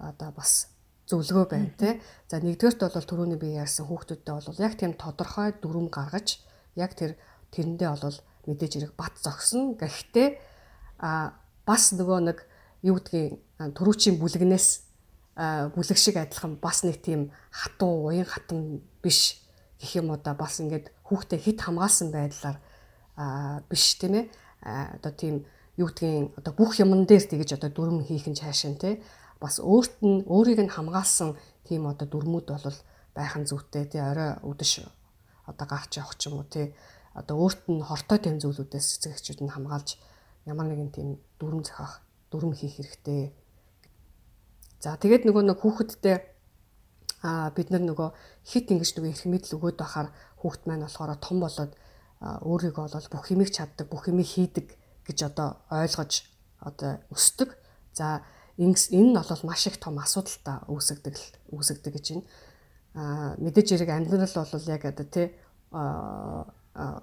одоо бас зөвлөгөө байна те. За нэгдүгээрт бол түрүүний би ярьсан хүүхдүүдтэй бол яг тийм тодорхой дүрм гаргаж яг тэр тэрэндээ бол мэдээж хэрэг бат зогсно. Гэхдээ а бас нөгөө нэг юу гэдгийг төрүүчийн бүлэгнээс бүлэг шиг адилхан бас нэг тийм хатуу уян хатан биш гэх юм да бас ингээд хүүхдээ хит хамгаалсан байдлаар биш тийм ээ. Одоо тийм юу гэдгийг одоо бүх юмн дээр тэгэж одоо дүрм хийх нь цаашаа тий бас өөрт нь өөрийг нь хамгаалсан тийм одоо дүрмүүд бол байх нь зүйтэй тий орой өдөш одоо гарч явах ч юм уу тий одоо өөрт нь хортой тэм зүйлүүдээс эцэг эхчүүд нь хамгаалж ямар нэгэн тийм дүрм зохиох дүрм хийх хэрэгтэй. За тэгээд нөгөө нэг хүүхэдтэй а бид нар нөгөө хит ингэж нөгөө эрх мэдэл өгөөд байхаар хүүхд маань болохоор том болоод өөрийгөө бол бүх юмыг чаддаг, бүх юмыг хийдэг гэж одоо ойлгож одоо өсдөг. За энэ нь бол маш их том асуудалтай үүсгдэг үүсгдэг гэж байна. Аа мэдээж хэрэг амьдрал бол яг одоо тий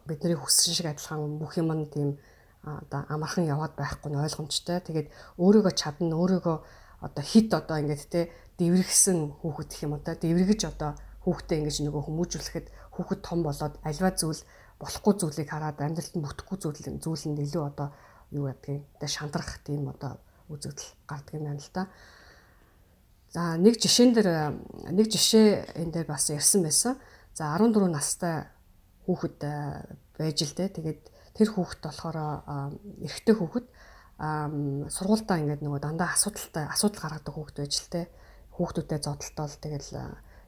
бидний хүссэн шиг адилхан бүх юм нь тийм одоо амархан яваад байхгүй нь ойлгомжтой. Тэгээд өөрийгөө чадна, өөрийгөө одоо хит одоо ингээд те дэврэгсэн хүүхэд гэх юм одоо дэврэгэж одоо хүүхдээ ингэж нөгөө хүмүүжүүлэхэд хүүхэд том болоод альва зүйл болохгүй зүйлийг хараад амьдралд нь бүтэхгүй зүйл зүйл нь илүү одоо юу гэдгийг одоо шандрах тийм одоо үзэгдэл гардаг юм байна л да. За нэг жишээн дээр нэг жишээ энэ дээр бас ярьсан байсан. За 14 настай хүүхэд байж л дээ. Тэгээд тэр хүүхэд болохоор эрэгтэй хүүхэд сургуультаа ингээд нөгөө дандаа асуудалтай асуудал гаргадаг хүүхэд байж л те хүүхдүүдэд зодтолтол тэгэл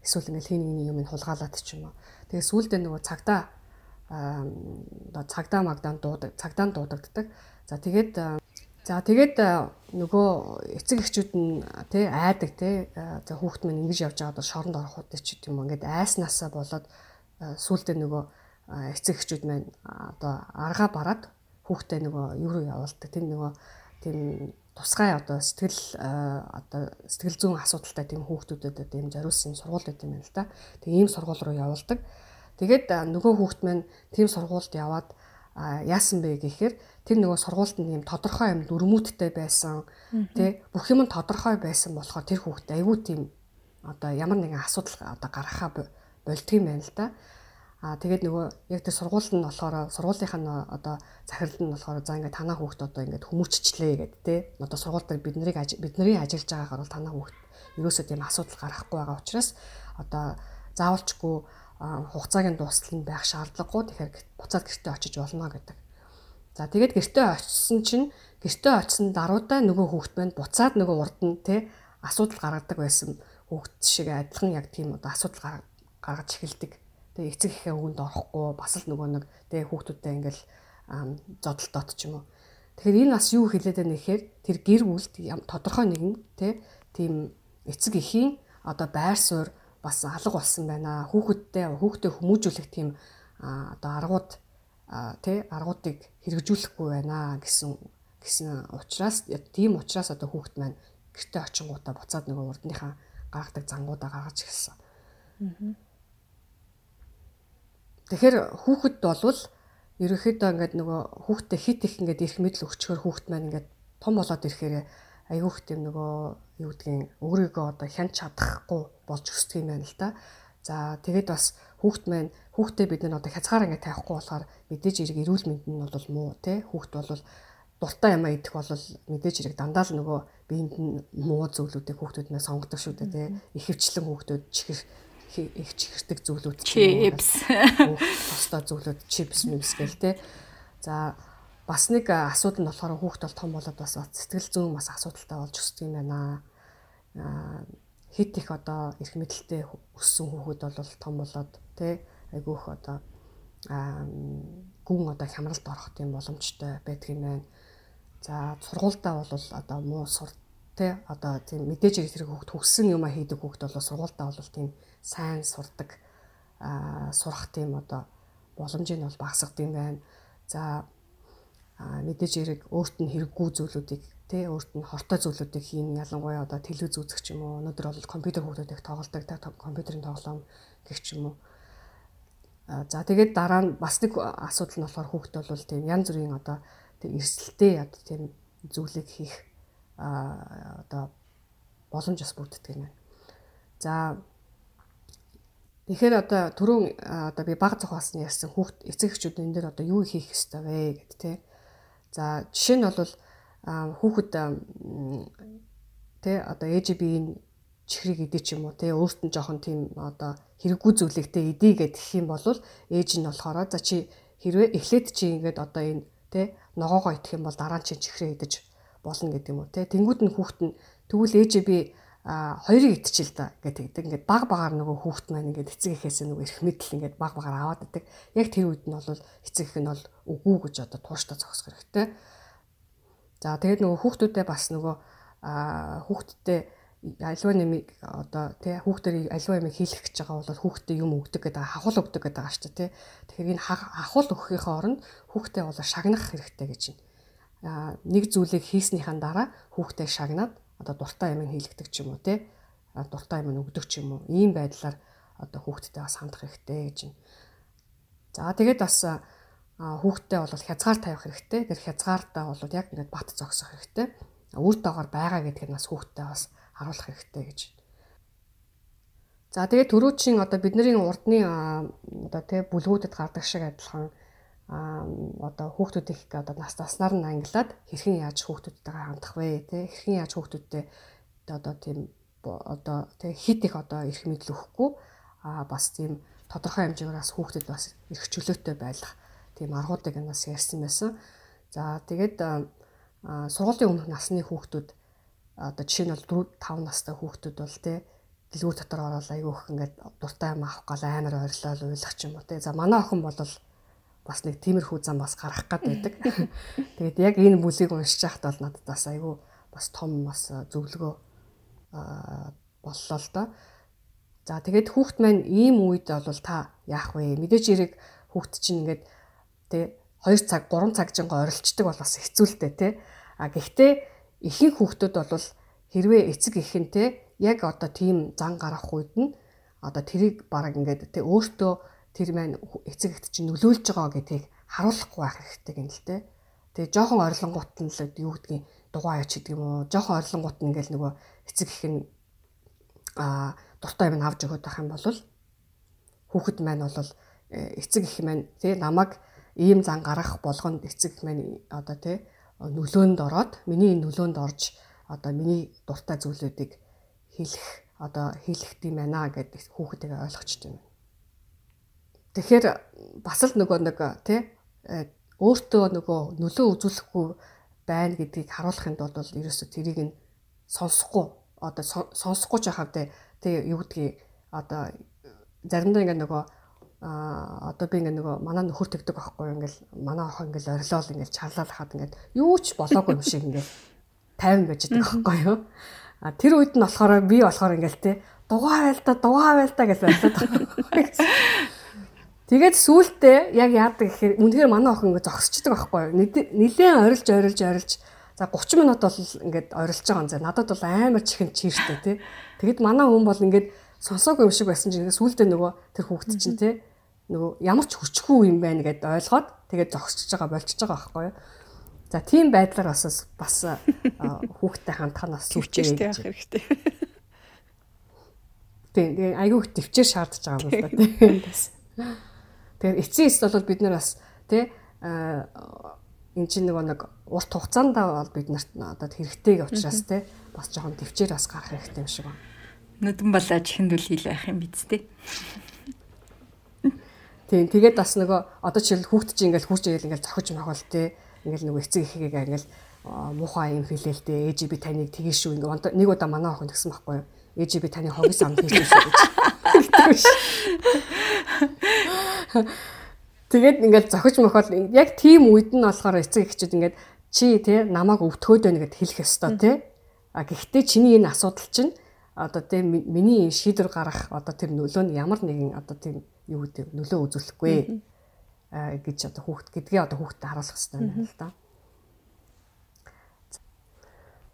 эсвэл ингээд хин нэг юм хулгаалаад ч юм уу. Тэгээ сүүлдээ нөгөө цагдаа оо цагдаа магдаан дуудаг цагдаа дуудагддаг. За тэгээд за тэгээд нөгөө эцэг эхчүүд нь тий айдаг тий за хүүхд минь ингэж явж байгаад шоронд орох удаа ч юм уу ингээд айснасаа болоод сүүлдээ нөгөө эцэг эхчүүд маань одоо аргаа бараад хүүхдээ нөгөө юу руу явуулдаг. Тэр нөгөө тийм тусгай одоо сэтгэл одоо сэтгэл зүйн асуудалтай тийм хүүхдүүдэд тийм зориулсан сургууль байт юм байна л да. Тэгээ ийм сургууль руу явуулдаг. Тэгээд нөгөө хүүхд маань тийм сургуульд яваад яасан бэ гэхээр тэр нөгөө сургуульд нь юм тодорхой юм дүрмүүдтэй байсан тий бүх юм тодорхой байсан болохоор тэр хүүхд айгүй тийм одоо ямар нэгэн асуудал одоо гаргахаа болдго юм байна л да. Аа тэгээд нөгөө яг тэр сургуульд нь болохоор сургуулийнх нь одоо захирал нь болохоор за ингээд танаа хүүхд одоо ингээд хүмүүжчлээ гэдэг те. Одоо сургууль дээр бид нарыг бидний ажиллаж байгаагаар бол танаа хүүхд ерөөсөө тийм асуудал гарахгүй байгаа учраас одоо заавалчгүй хугацаагийн дуустал нь байх шаардлагагүй тэгэхээр буцаад гэртээ очиж болно гэдэг. За тэгээд гэртээ очисон чинь гэртээ очисон даруйдаа нөгөө хүүхд маань буцаад нөгөө урд нь те асуудал гаргадаг байсан хүүхд шиг адилхан яг тийм одоо асуудал гаргаж эхэлдэг Тэгээ эцэг ихээ өгөнд орохгүй бас л нөгөө нэг тэгээ хүүхдүүдтэй ингээл зодолтоод ч юм уу. Тэгэхээр энэ бас юу хэлээд байна гэхээр тэр гэр бүлд тодорхой нэгэн тийм эцэг эхийн одоо байр суурь бас алга болсон байна. Хүүхэдтэй хүүхдээ хүмүүжүүлэх тийм одоо аргууд тий аргуудыг хэрэгжүүлэхгүй байна гэсэн гэсэн учраас тийм учраас одоо хүүхэд маань гэрте очингуудаа буцаад нөгөө урдныхаа гаргадаг зангуудаа гаргаж эхэлсэн. Аа Тэгэхээр хүүхэд болвол ерөөхдөө ингээд нөгөө хүүхдээ хит их ингээд ирэх мэдл өгчхөр хүүхэд маань ингээд том болоод ирэхээр айгүйх тийм нөгөө юу гэдгийг өөрийгөө одоо хянч чадахгүй болж өсдөг юм байна л да. За тэгээд бас хүүхэд маань хүүхдээ бид нар одоо хязгаар ингээд тавихгүй болохоор мэдээж хэрэг эрүүл мэнд нь бол муу тий хүүхэд бол дуртай юм идэх бол мэдээж хэрэг дандаа л нөгөө биеинд нь муу зүйлүүдийг хүүхдүүд маань сонгодог шүү дээ тий ихэвчлэн хүүхдүүд чихэр их чихэрдэг зүйлүүд
чипс
тостой зүйлүүд чипс мипс гэл те. За бас нэг асуудал нь болохоор хүүхд бол том болоод бас сэтгэл зүйн бас асуудалтай болж өсдөг юм байна. Хит их одоо эрх мэдэлтэй өссөн хүүхэд бол том болоод те айгүйх одоо гүн одоо хямралд орох тийм боломжтой байдаг юм байна. За сургуультаа бол одоо муу сур те одоо тийм мэдээж хэрэг хүүхд төгссөн юм а хийдэг хүүхд бол сургуультаа бол тийм сайн сурдаг сурах тийм одоо боломж нь бол багасгад юм байна. За мэдээж хэрэг өөрт нь хэрэггүй зүйлүүдийг тий өөрт нь хортой зүйлүүдийг хийн ялангуяа одоо телевиз үзэх ч юм уу өнөөдөр бол компьютер хүмүүстэй тоглодог та компьютерийн тоглоом гэх ч юм уу за тэгээд дараа нь бас нэг асуудал нь болохоор хүүхд бол тийм янз бүрийн одоо тийм эрсдэлтэй одоо тийм зүйлийг хийх одоо боломж бас бүрддэг юм байна. За Тэгэхээр одоо түрүүн одоо би баг зохиосон ярьсан хүүхд эцэг эхчүүд энэ дээр одоо юу хийх ёстой вэ гэд тэ. За жишээ нь бол хүүхэд тэ одоо ээжбийн чихрийг идэх юм уу тэ өөрт нь жоохон тийм одоо хэрэггүй зүйлэгтэй идий гэх юм бол ээж нь болохоор за чи хэрвээ эхлээд чи ингээд одоо энэ тэ ногоогоо идэх юм бол дараа нь чи чихрээ идэж болно гэдэг юм уу тэ тэнгууд нь хүүхэд нь тэгвэл ээж би хоёрыг идчихэл да гэдэг. Ингээд баг багаар нөгөө хүүхд маань ингээд эцэг эхээсээ нөгөө эрх мэдэл ингээд баг багаар аваад идэг. Яг тэр үед нь бол эцэг эх нь бол үгүй гэж одоо тууштай зогсох хэрэгтэй. За тэгээд нөгөө хүүхдүүдээ бас нөгөө хүүхдтэй альва нэмийг одоо тий хүүхдэр альва юм хийлгэх гэж байгаа бол хүүхдэд юм өгдөг гэдэг хахуул өгдөг гэдэг дээ тий. Тэгэхээр энэ хахуул өгөхийнхээ оронд хүүхдээ бол шагнах хэрэгтэй гэж байна. нэг зүйлийг хийснийхэн дараа хүүхдээ шагнаад одоо дуртай юм хийлгдэг ч юм уу тий. дуртай юм өгдөг ч юм уу. Ийм байдлаар одоо хүүхдтэй бас хандах хэрэгтэй гэж байна. За тэгээд бас хүүхдтэй бол хязгаар тавих хэрэгтэй. Тэр хязгаартаа бол яг ингээд бат зогсох хэрэгтэй. Үр доогоор байгаа гэдгийг бас хүүхдтэй бас харуулах хэрэгтэй гэж. За тэгээд төрөөчийн одоо бидний урдны одоо тий бүлгүүдэд гардаг шиг адилхан одоо хүүхдүүдийг одоо нас таснаар нь ангилаад хэрхэн яаж хүүхдүүдтэйгээ хандах вэ тий хэрхэн яаж хүүхдүүдтэй одоо тийм одоо тий хит их одоо эрх мэдэл өгөхгүй а бас тийм тодорхой хэмжээгээр бас хүүхдэд бас эрх чөлөөтэй байх тийм аргуудыг нас ярьсан байсан. За тэгээд сургуулийн өмнөх насны хүүхдүүд одоо жишээ нь бол 4 5 настай хүүхдүүд бол тий дэлгүүр дотор ороод айгүйх ингээд дуртай юм авах гал амар ойрлол уйлах ч юм уу тий. За манай охин бол бас нэг тиймэрхүү зам бас гарах гад байдаг. Тэгээд яг энэ бүлийг уншиж байхад бол надад бас айгүй бас том бас зөвлөгөө боллоо л доо. За тэгээд хүүхд маань ийм үед бол та яах вэ? Мэдээж хэрэг хүүхд чинь ингээд тий 2 цаг 3 цаг жинго орилцдаг бол бас хэцүү л дээ тий. А гэхдээ ихэнх хүүхдүүд бол хэрвээ эцэг эхэнтэй яг одоо тийм зан гарах үед нь одоо тэрийг баг ингээд тэ өөртөө тэр маань эцэг эхт чинь нөлөөлж байгаа гэдгийг харуулахгүй байх хэрэгтэй юм л тэ. Тэгээ жоохон орлонгууд нь л юу гэдгийг дугаа яч гэдэг юм уу. Жоохон орлонгууд нь ингээл нөгөө эцэг их нь а дуртай юм авч өгöd байх юм бол хүүхэд маань бол э, эцэг их маань тий намайг ийм зан гаргах болгонд эцэг маань одоо тий нөлөөнд ороод миний нөлөөнд орж одоо миний дуртай зүйлүүдийг хийх одоо хийлэх юм байна гэдээ хүүхэдээ ойлгочтой юм. Тэгэхээр бас л нөгөө нэг тий э, өөртөө нөгөө нөлөө үзүүлэхгүй байна гэдгийг харуулахын тулд бол ерөөсө тэрийг нь сонсохгүй одоо сонсохгүй ч хавд тий юу гэдгийг одоо заримдаа ингээ нөгөө а одоо би ингээ нөгөө манай нөхөр тэгдэг байхгүй ингээл манай охин ингээл орилол ингээл чарлал хаад ингээд юу ч болоогүй юм шиг ингээл 50 байж байгаа байхгүй юу. А тэр үед нь болохоор би болохоор ингээл те дугаа байл та дугаа байл та гэж байлаа Тэгээд сүултээ яг яадаг гэхээр үнэхээр манай охин ингээ зогсчихдаг байхгүй юу? Нилээн орилж орилж орилж за 30 минут бол ингээд орилж байгаа юм зэ надад бол амар чихэн чиртэй те тэгэд манай хүн бол ингээд сонсоогүй юм шиг байсан чинь сүултээ нөгөө тэр хүүхэд чинь те нөгөө ямар ч хүчгүй юм байна гэдээ ойлгоод тэгээд зогсчихж байгаа болчихж байгаа байхгүй юу. За тийм байдлаар бас бас хүүхдтэй хандах нь бас
сүвчтэй байх хэрэгтэй.
Тийм айгүй төвчээр шаардж байгаа юм байна. Тэгэхээр эцсийн эс бол бид нар бас тий эн чинь нөгөө нэг урт хугацаанд бол бид нарт одоо хэрэгтэй учраас тий бас жоохон төвчээр бас гарах хэрэгтэй юм шиг байна.
Нүдэн балаач хиндүүл хийлэх юм биз тий.
Тийм тэгээд бас нөгөө одоо жишээл хүүхд чинь ингээл хүүрч игээл ингээл зохиж мохол те ингээл нөгөө эцэг ихийг ингээл муухай юм хэлээлтэй ээж би таныг тгий шүү нэг удаа манай охин тэгсэн байхгүй юу ээж би таны хогс ам хийсэн шүү гэж. Тэгээд ингээл зохиж мохол яг тийм үед нь болохоор эцэг эхчүүд ингээд чи те намайг өвтгөөд байна гэд хэлэх ёстой те. А гэхдээ чиний энэ асуудал чинь одоо те миний шийдвэр гарах одоо тэр нөлөө нь ямар нэгэн одоо тийм юу гэдэг нөлөө үзүүлэхгүй гэж одоо хүүхд гэдгээ одоо хүүхдэд харуулах хэрэгтэй байна л да.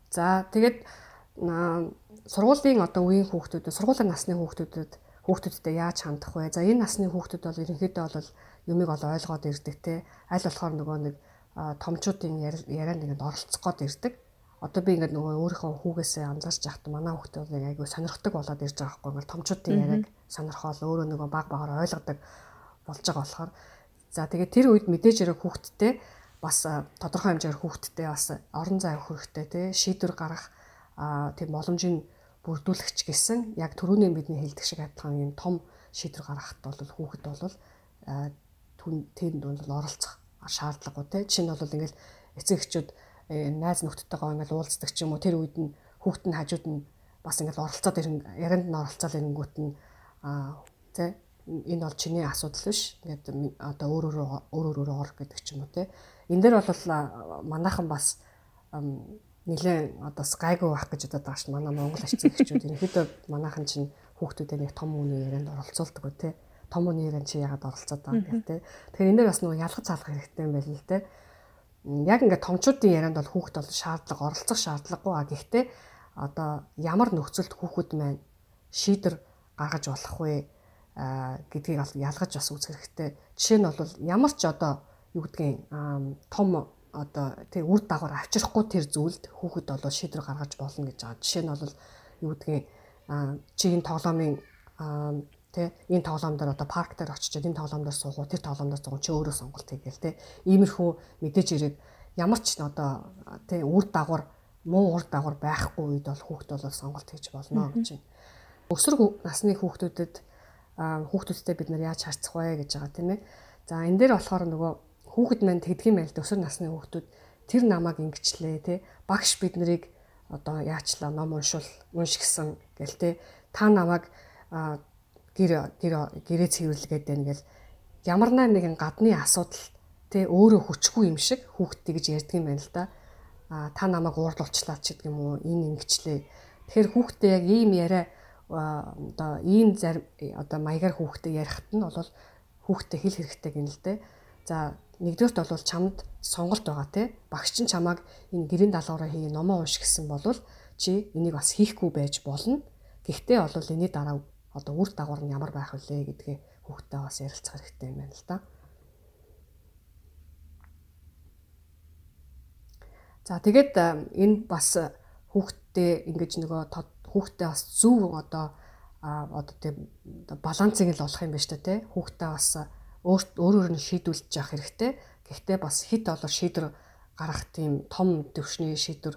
За тэгээд сургуулийн одоо үеийн хүүхдүүд сургуулийн насны хүүхдүүдэд хүүхдүүдтэй яаж хандах вэ? За энэ насны хүүхдүүд бол ерөнхийдөө бол юмыг ол ойлгоод ирдэг те. Аль болохоор нөгөө нэг томчуудын ярианд ингээд оролцох гээд ирдэг. Одоо би ингээд нөгөө өөрийнхөө хүүгээсээ анзаарч яхад манай хүүхдүүд айгүй сонирхдаг болоод ирж байгаа байхгүй. Ингээд томчуудын яриаг сонирхол өөрөө нөгөө баг багаар ойлгодог болж байгаа болохоор за тэгээд тэр үед мэдээж хэрэг хүүхдтэй бас тодорхой хэмжээгээр хүүхдтэй бас орон зай өгөх хэрэгтэй тий шийдвэр гаргах тийм боломжийг бүрдүүлэгч гэсэн яг түрүүний бидний хэлдэг шиг адилхан юм том шийдвэр гаргахад бол хүүхэд бол тэнд бол оролцох шаардлагагүй тий жишээ нь бол ингээл эцэг эхчүүд э, найз нөхдөдтэйгээ ингээл уулздаг ч юм уу тэр үед нь хүүхэд нь хажууд нь бас ингээд оролцоод ярианд нь оролцоод ирэнгүүт нь тэ энэ бол чиний асуудал биш. Ингээд одоо өөр өөр өөр өөр ор гэдэг ч юм уу те. Энд дээр бол манайхан бас нэлээ одоо гайгүй байх гэж бодоод байгаа шүү. Манай Монгол ачцсан эхчүүд ерөнхийдөө манайхан чинь хүүхдүүдээ нэг том үний ярианд оролцуулдаг үү те. Том үний ярианд чи яагаад оролцоод байгаа гэх те. Тэгэхээр энэ дээр бас нөгөө ялгаж цаалах хэрэгтэй юм байл л те. Яг ингээд томчуудын ярианд бол хүүхд бол шаардлага оролцох шаардлагагүй а гэхдээ одоо ямар нөхцөлд хүүхэд маань шийдвэр гаргаж болох вэ гэдгийг ялгаж бас үзэх хэрэгтэй. Жишээ нь бол ямар ч одоо юу гэдгийг том одоо тэр үр дагавар авчрахгүй тэр зүйлд хүүхэд бол шийдвэр гаргаж болно гэж байгаа. Жишээ нь бол юу гэдгийг чи энэ тоглоомын тэ энэ тоглоом дээр одоо парк дээр очичоод энэ тоглоом дээр суугуу тэр тоглоом дээр суугуу чи өөрөө сонголт хийгээл тэ иймэрхүү мэдээж ирээд ямар ч одоо тэ үр дагавар муу ур дагавар байхгүй үед бол хүүхэд бол сонголт хийж болно гэж байна. Өсвөр насны хүүхдүүдэд хүүхдүүдтэй бид нар яаж харьцах вэ гэж байгаа тийм ээ. За энэ дээр болохоор нөгөө хүүхэд манд тэдгийн байлд өсвөр насны хүүхдүүд тэр намайг ингэчлээ те. Багш бид нарыг одоо яачлаа ном уншуул уншигсан гэл те. Та намайг гэр гэр гэрээ цэвэрлэгээд байна гэл. Ямарнаа нэгэн гадны асуудал те өөрөө хүчгүй юм шиг хүүхдтэй гэж ярьдаг юм байна л да. А та намайг уурлуулчлаа ч гэдэг юм уу? Энэ ингэчлээ. Тэгэхээр хүүхдээ яг ийм яриа одоо ийм зарим одоо маягаар хүүхдээ ярихт нь бол хүүхдээ хэл хэрэгтэй гэнэ л дээ. За нэгдүгээрт бол чамд сонголт байгаа те багш чинь чамааг энэ гэрийн даалгавраа хий номоо унш гэсэн болвол чи энийг бас хийхгүй байж болно. Гэхдээ бол энэний дараа одоо үр дагавар нь ямар байх вүлээ гэдгээ хүүхдтэй бас ярилцах хэрэгтэй юм байна л да. За тэгээд энэ бас хүүхдтэй ингэж нөгөө хүүхдтэй бас зөв одоо одоо тийм балансыг л олох юм байна шүү дээ те хүүхдтэй бас өөрөөр нь шийдүүлж явах хэрэгтэй. Гэхдээ бас хит олоо шийдвэр гаргах тийм том төвшний шийдвэр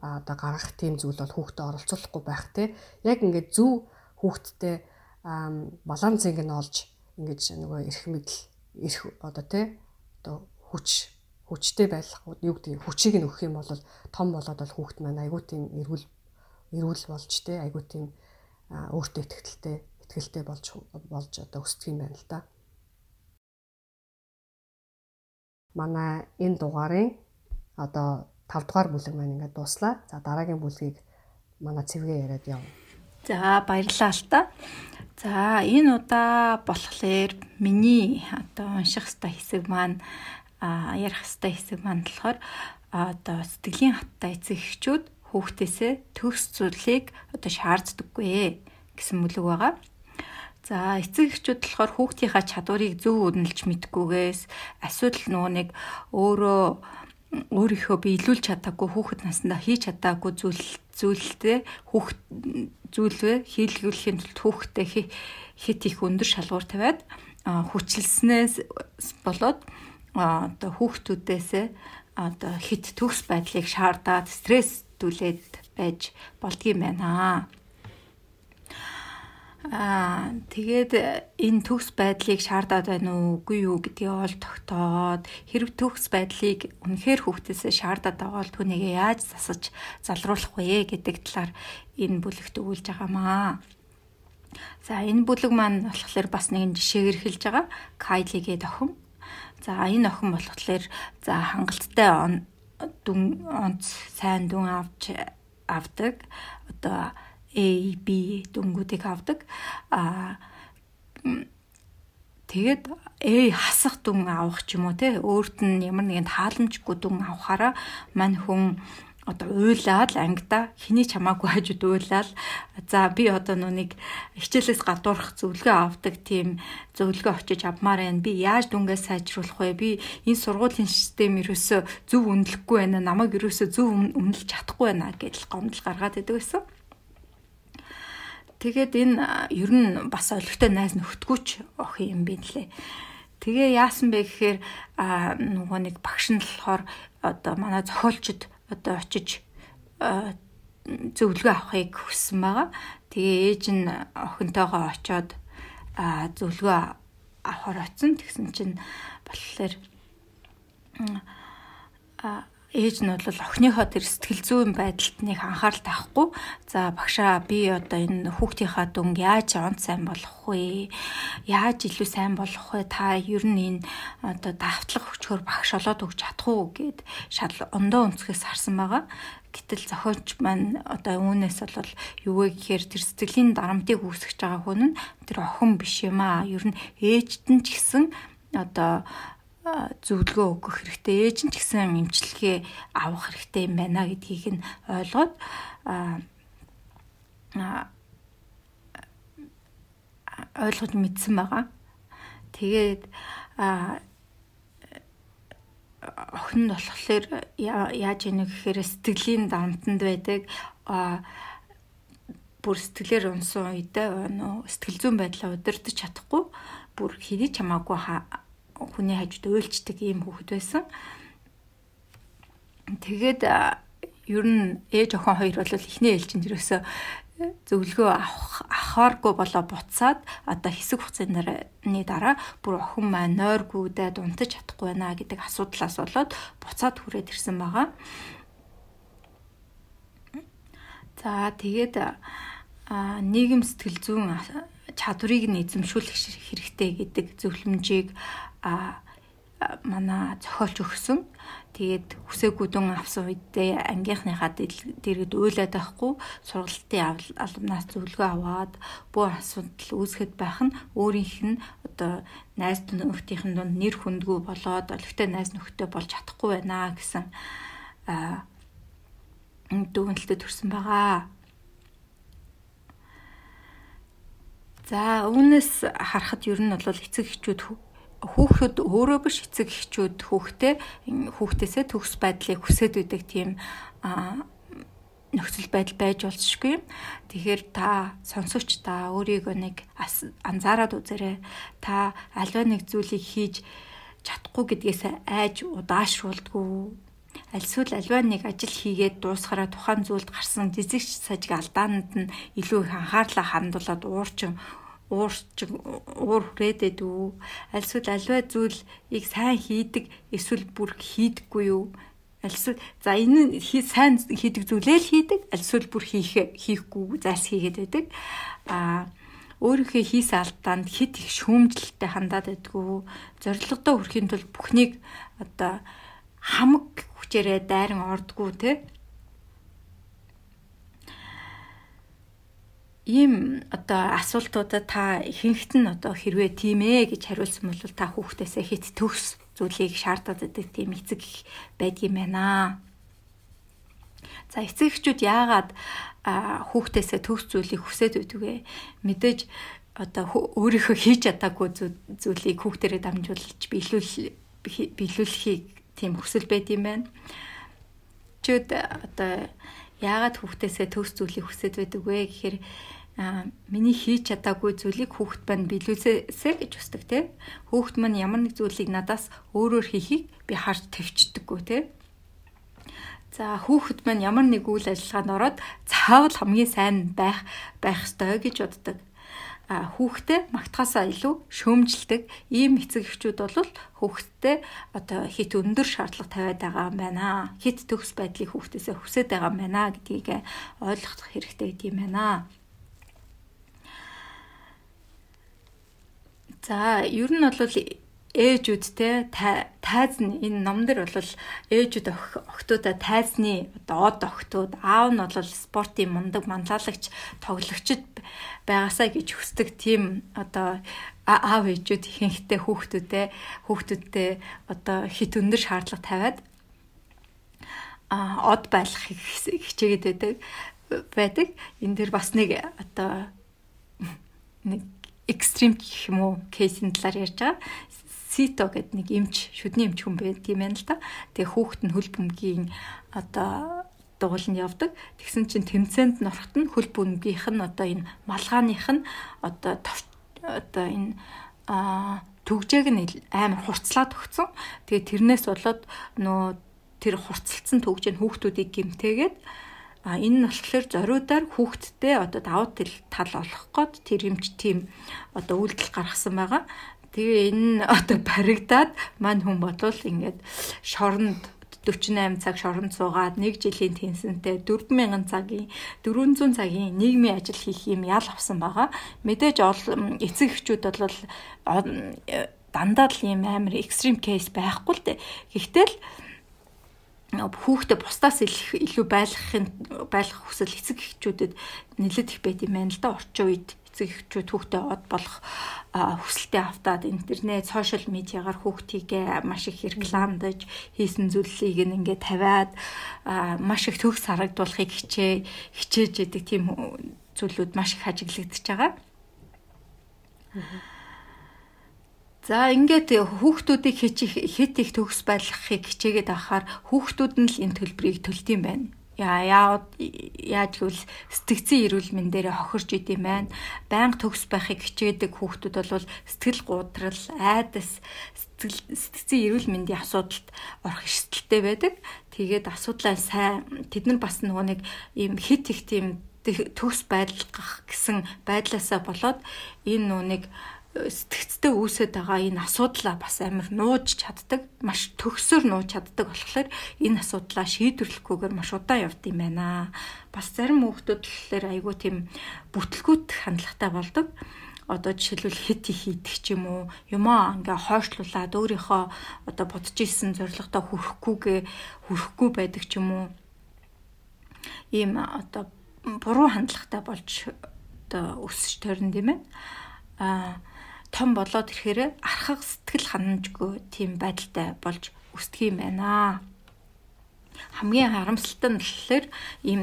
одоо гаргах тийм зүйл бол хүүхдэд оролцуулахгүй байх те. Яг ингээд зөв хүүхдтэй балансыг нь олж ингэж нөгөө эрх мэдл эрх одоо те одоо хүч хүчтэй байх юу гэдэг хүчийг нь өгөх юм бол том болоод бол хүүхд маань айгүй тийм эрүүл эрүүл болж те айгүй тийм өөртөө ихтгэлтэй ихтгэлтэй болж болж одоо өсдөг юм байна л да. Манай энэ дугаарын одоо 5 дугаар бүлэг маань ингээд дуслаа. За дараагийн бүлгийг манай цэвгээ яриад явна.
За баярлалаа л та. За энэ удаа болохоор миний одоо унших хэвээр хэсэг маань а ярих хэвээр хэсэг маань болохоор одоо сэтгэлийн хаттай эцэг эхчүүд хүүхдээсээ төгс зүйлийг одоо шаарддаггүй гэсэн бүлэг байгаа. За эцэг эхчүүд болохоор хүүхдийнхаа чадварыг зөв үнэлж мэдгүйгээс асуудал нөгөө нэг өөрөө өөрийнхөө биелүүлж чадаагүй хүүхэд наснда хийж чадаагүй зүйл зүйлтэй хүүхд зүйлвэ хийлгүүлэхийн тулд хүүхдтэй хит их өндөр шалгуур тавиад хүчилснээс болоод одоо хүүхдүүдээс одоо хит төгс байдлыг шаардаад стресс түлээд байж болдгийм байна. Аа тэгээд энэ төгс байдлыг шаардаад байна уу үгүй юу гэдгийг ол тогтоод хэрэг төгс байдлыг үнэхээр хүүхдээсээ шаардаад байгаа бол түүнийг яаж засаж залруулах вэ гэдэг талаар энэ бүлэгт өгүүлж байгаамаа. За энэ бүлэг маань болохоор бас нэгэн жишээгээр хэлж байгаа. Кайлигээ охин. За энэ охин болохоор за хангалттай дүн онц сайн дүн авч авдаг. Одоо A, B дүнгуудыг авдаг. Аа тэгээд A хасах дүн авах ч юм уу те өөрт нь ямар нэгэн тааламжгүй дүн авахаараа мань хүн одоо уйлаад ангида хэний чамаагүй хажууд уйлаад за би одоо нүг хичээлээс гадуурх зөвлөгөө авдаг тийм зөвлөгөө очиж авмаар байна. Би яаж дүнгээ сайжруулах вэ? Би энэ сургуулийн систем ерөөсөө зөв үнэлэхгүй байна намайг ерөөсөө зөв үнэлж чадахгүй байна гэж гомдол гаргаад идэг байсан Тэгээд энэ ер нь бас олигтой найз нөхдгүүч охин юм би нэлээ. Тэгээ яасан бэ гэхээр нөгөө нэг багш нь болохоор одоо манай зохиолчд одоо очиж зөвлөгөө авахыг хүссэн байгаа. Тэгээ ээж нь охинтойгоо очоод зөвлөгөө авахар очсон. Тэгсэн чинь болохоор ээж нь бол охиныхоо тэр сэтгэл зүйн байдалд нэг анхаарал тавихгүй за багшаа би одоо энэ хүүхдийнхаа дүнг яаж онц сайн болгох вэ? Яаж илүү сайн болгох вэ? Та ер нь энэ одоо давтлах хүчээр багш олоод өгч чадах уу гэд шал ондоо өнцгөөс харсан байгаа. Гэтэл зохиолч маань одоо үүнээс бол юу вэ гэхээр тэр сэтгэлийн дарамтыг үүсгэж байгаа хүн нь тэр охин биш юм аа. Ер нь ээжд нь ч гэсэн одоо зөвлөгөө өгөх хэрэгтэй ээж нь ч гэсэн эмчилгээ авах хэрэгтэй юм байна гэдгийг нь ойлгоод ойлгож мэдсэн байгаа. Тэгээд охин нь болохоор яаж ийнэ гэхээр сэтгэлийн дамтанд байдаг бүр сэтгэлээр унсан үедээ нөө сэтгэл зүйн байдлаа удирдах чадахгүй бүр хэдий ч хамаагүй хүний хажууд уйлчдаг ийм хүүхэд байсан. Тэгээд ер нь ээж охин хоёр бол эхний ээлжинд ерөөсөө зөвлөгөө авах авахааргүй болоо буцаад одоо хэсэг хугацааны дараа бүр охин маань нойргүйдээ унтаж чадахгүй байна гэдэг асуудлаас болоод буцаад хүрээд ирсэн байгаа. За тэгээд нийгэм сэтгэл зүйн чадварыг нь эзэмшүүлэх хэрэгтэй гэдэг зөвлөмжийг манай зохиолч өгсөн. Тэгээд хүсээгүүдэн авсан үедээ ангийнхныхаа дэргэд уйлаад байхгүй сургалтын албанаас зөвлөгөө аваад бүх асуудал үүсгэхэд байх нь өөрийнх нь одоо найз нөхдийнхэн дунд нэр хүндгүй болоод өлегтэй найз нөхдөд болж чадахгүй байна гэсэн дүгнэлтэд төрсэн байгаа. За үүнээс харахад ер нь бол эцэг эхчүүд хүүхэд өөрөө биш эцэг эхчүүд хүүхдээ хүүхдээсээ төгс байдлыг хүсэж өгдөг тийм нөхцөл байдал байж болцшгүй. Тэгэхээр та сонсогч та өөрийгөө нэг анзаараад үзээрэй. Та альва нэг зүйлийг хийж чадахгүй гэдгээс айж удаашруулдгүй. Альсвал альва нэг ажил хийгээд дуусгараа тухайн зүйлд гарсан жижиг сажиг алдаанууд нь илүү их анхаарлаа хандуулад уурчин уурч уур хүрээдэд үү? Альсвал альва зүйлийг сайн хийдэг эсвэл бүр хийдэггүй юу? Альсвал за энэ сайн хийдэг зүйлээ л хийдэг альсвал бүр хийх хийхгүй зайлс хийгээд байдаг. А өөрийнхөө хийсэн алдаанд хит их шүүмжлэлтэй хандаад байдгүй зорилгодоо хүрэхийн тулд бүхнийг одоо хамаг хүчээрээ дайран ордгоо те ийм одоо асуултуудад та ихэнхт нь одоо хэрвээ тийм ээ гэж хариулсан бол та хүүхдээсээ хит төгс зүйлийг шаардаад байдаг тийм эцэг байдгийм байна. За эцэг эхчүүд яагаад хүүхдээсээ төгс зүйлийг хүсэж байдаг вэ? Мэдээж одоо өөрийнхөө хийж чадаагүй зүйлийг хүүхдэрээ дамжуулж биелүүл биелүүлэхийг тийм хүсэл байд юм байна. Чүүд одоо яагаад хүүхдээсээ төгс зүйлийг хүсэж байдаг вэ гэхээр миний хийж чадаагүй зүйлийг хүүхэд маань биелүүлсэ гэж хүсдэг те. Хүүхэд маань ямар нэг зүйлийг надаас өөрөөр хийхийг би харж тавьчихдаггүй те. За хүүхэд маань ямар нэг үйл ажиллагаанд ороод заавал хамгийн сайн байх байх ёстой гэж боддог. А хүүхдээ магтахаасаа илүү шөөмжилдэг ийм эцэг эхчүүд бол хүүхэдтэй одоо хит өндөр шаардлага тавиад байгаа юм байна. Хит төгс байдлыг хүүхдээсээ хүсэж байгаа юм байна гэдгийг ойлгох хэрэгтэй гэдэм байна. За ер нь бол ээжүүд те тайз нь энэ номдэр бол ээжүүд охтуудаа тайзны одоо од охтууд аав нь бол спортын мундаг манлайлагч тоглогчд байгаасаа гэж хүсдэг тийм одоо аав ээжүүд ихэнхдээ хүүхдүүдээ хүүхдүүдтэй одоо хит өндөр шаардлага тавиад а од байлах хичээгээд байдаг байдаг. Энэ дэр бас нэг одоо нэг экстрим гэх юм уу кейсийн талаар ярьж байгаа. Сито гэдэг нэг эмч, шүдний эмч хүн байт юм байна л да. Тэгээ хүүхэд нь хөл бөмбөгийн одоо дугуулнд явдаг. Тэгсэн чинь тэмцээнд нь орохт нь хөл бөмбөгийнх нь одоо энэ малгааных нь одоо одоо энэ а түгжээг нь амар хурцлаад өгцөн. Тэгээ тэрнээс болоод нөө тэр хурцлцсан түгжээ нь хүүхдүүдийг гимтээгээд А энэ нь болохоор зориудаар хүүхдтэй одоо давуу тал олох гээд тэр юмч тийм одоо үйлдэл гаргасан байгаа. Тэгээ энэ нь одоо баригдаад мань хүн бодвол ингээд шоронд 48 цаг шоронд суугаад 1 жилийн тэнцэнтэй 4000 цагийн 400 цагийн нийгмийн ажил хийх юм ял авсан байгаа. Мэдээж эцэг эхчүүд бол дандаа л ийм амар экстрим кейс байхгүй л дээ. Гэхдээ л хүүхдээ бусдаас илүү байлгахын байлгах хүсэл эцэг эхчүүдэд нэлээд их байд юм байна л да орчин үед эцэг эхчүүд хүүхдээ од болох хүсэлтэд автаад интернет, сошиал медиагаар хүүхдийгээ маш их рекламдаж хийсэн зүйлийг ингээ тавиад маш их төгс харагдуулахыг хичээ хичээж идэг тийм зүйлүүд маш их ажиглагдчихж байгаа. За ингээд хүүхдүүдийг хит их төгс байлгахыг хичээгээд авахаар хүүхдүүд нь л энэ төлбөрийг төлдөм байна. Яа яа яаж гэвэл сэтгцэн эрүүл мэнд дээр хохирч идэм байна. Байнга төгс байхыг хичээдэг хүүхдүүд бол сэтгэл гутрал, айдас, сэтгцэн эрүүл мэндийн асуудалд орох эрсдэлтэй байдаг. Тэгээд асуудлаа сайн тэд нар бас нөгөө нэг ийм хит их тийм төгс байлгах гэсэн байдлаасаа болоод энэ нэг сэтгцтэй үүсэт байгаа энэ асуудлаа бас амар нууж чаддаг, маш төгсөөр нууж чаддаг болохоор энэ асуудлаа шийдвэрлэхгүйгээр маш удаан явд юм байна. Бас зарим хүүхдүүд болохоор айгүй тийм бүтлгүүт хандлагатай болдог. Одоо жишээлбэл хит хийдэг ч юм уу, юмаа ингээ хойшлуулад өөрийнхөө одоо бодож исэн зорилгодоо хүрэхгүйгээ хүрэхгүй байдаг ч юм уу. Ийм одоо буруу хандлагатай болж одоо өсөж тойрно тийм ээ. Аа том болоод ирэхээр архаг сэтгэл ханамжгүй тийм байдалтай болж өсдөг юм байна. Хамгийн харамсалтай нь болохоор ийм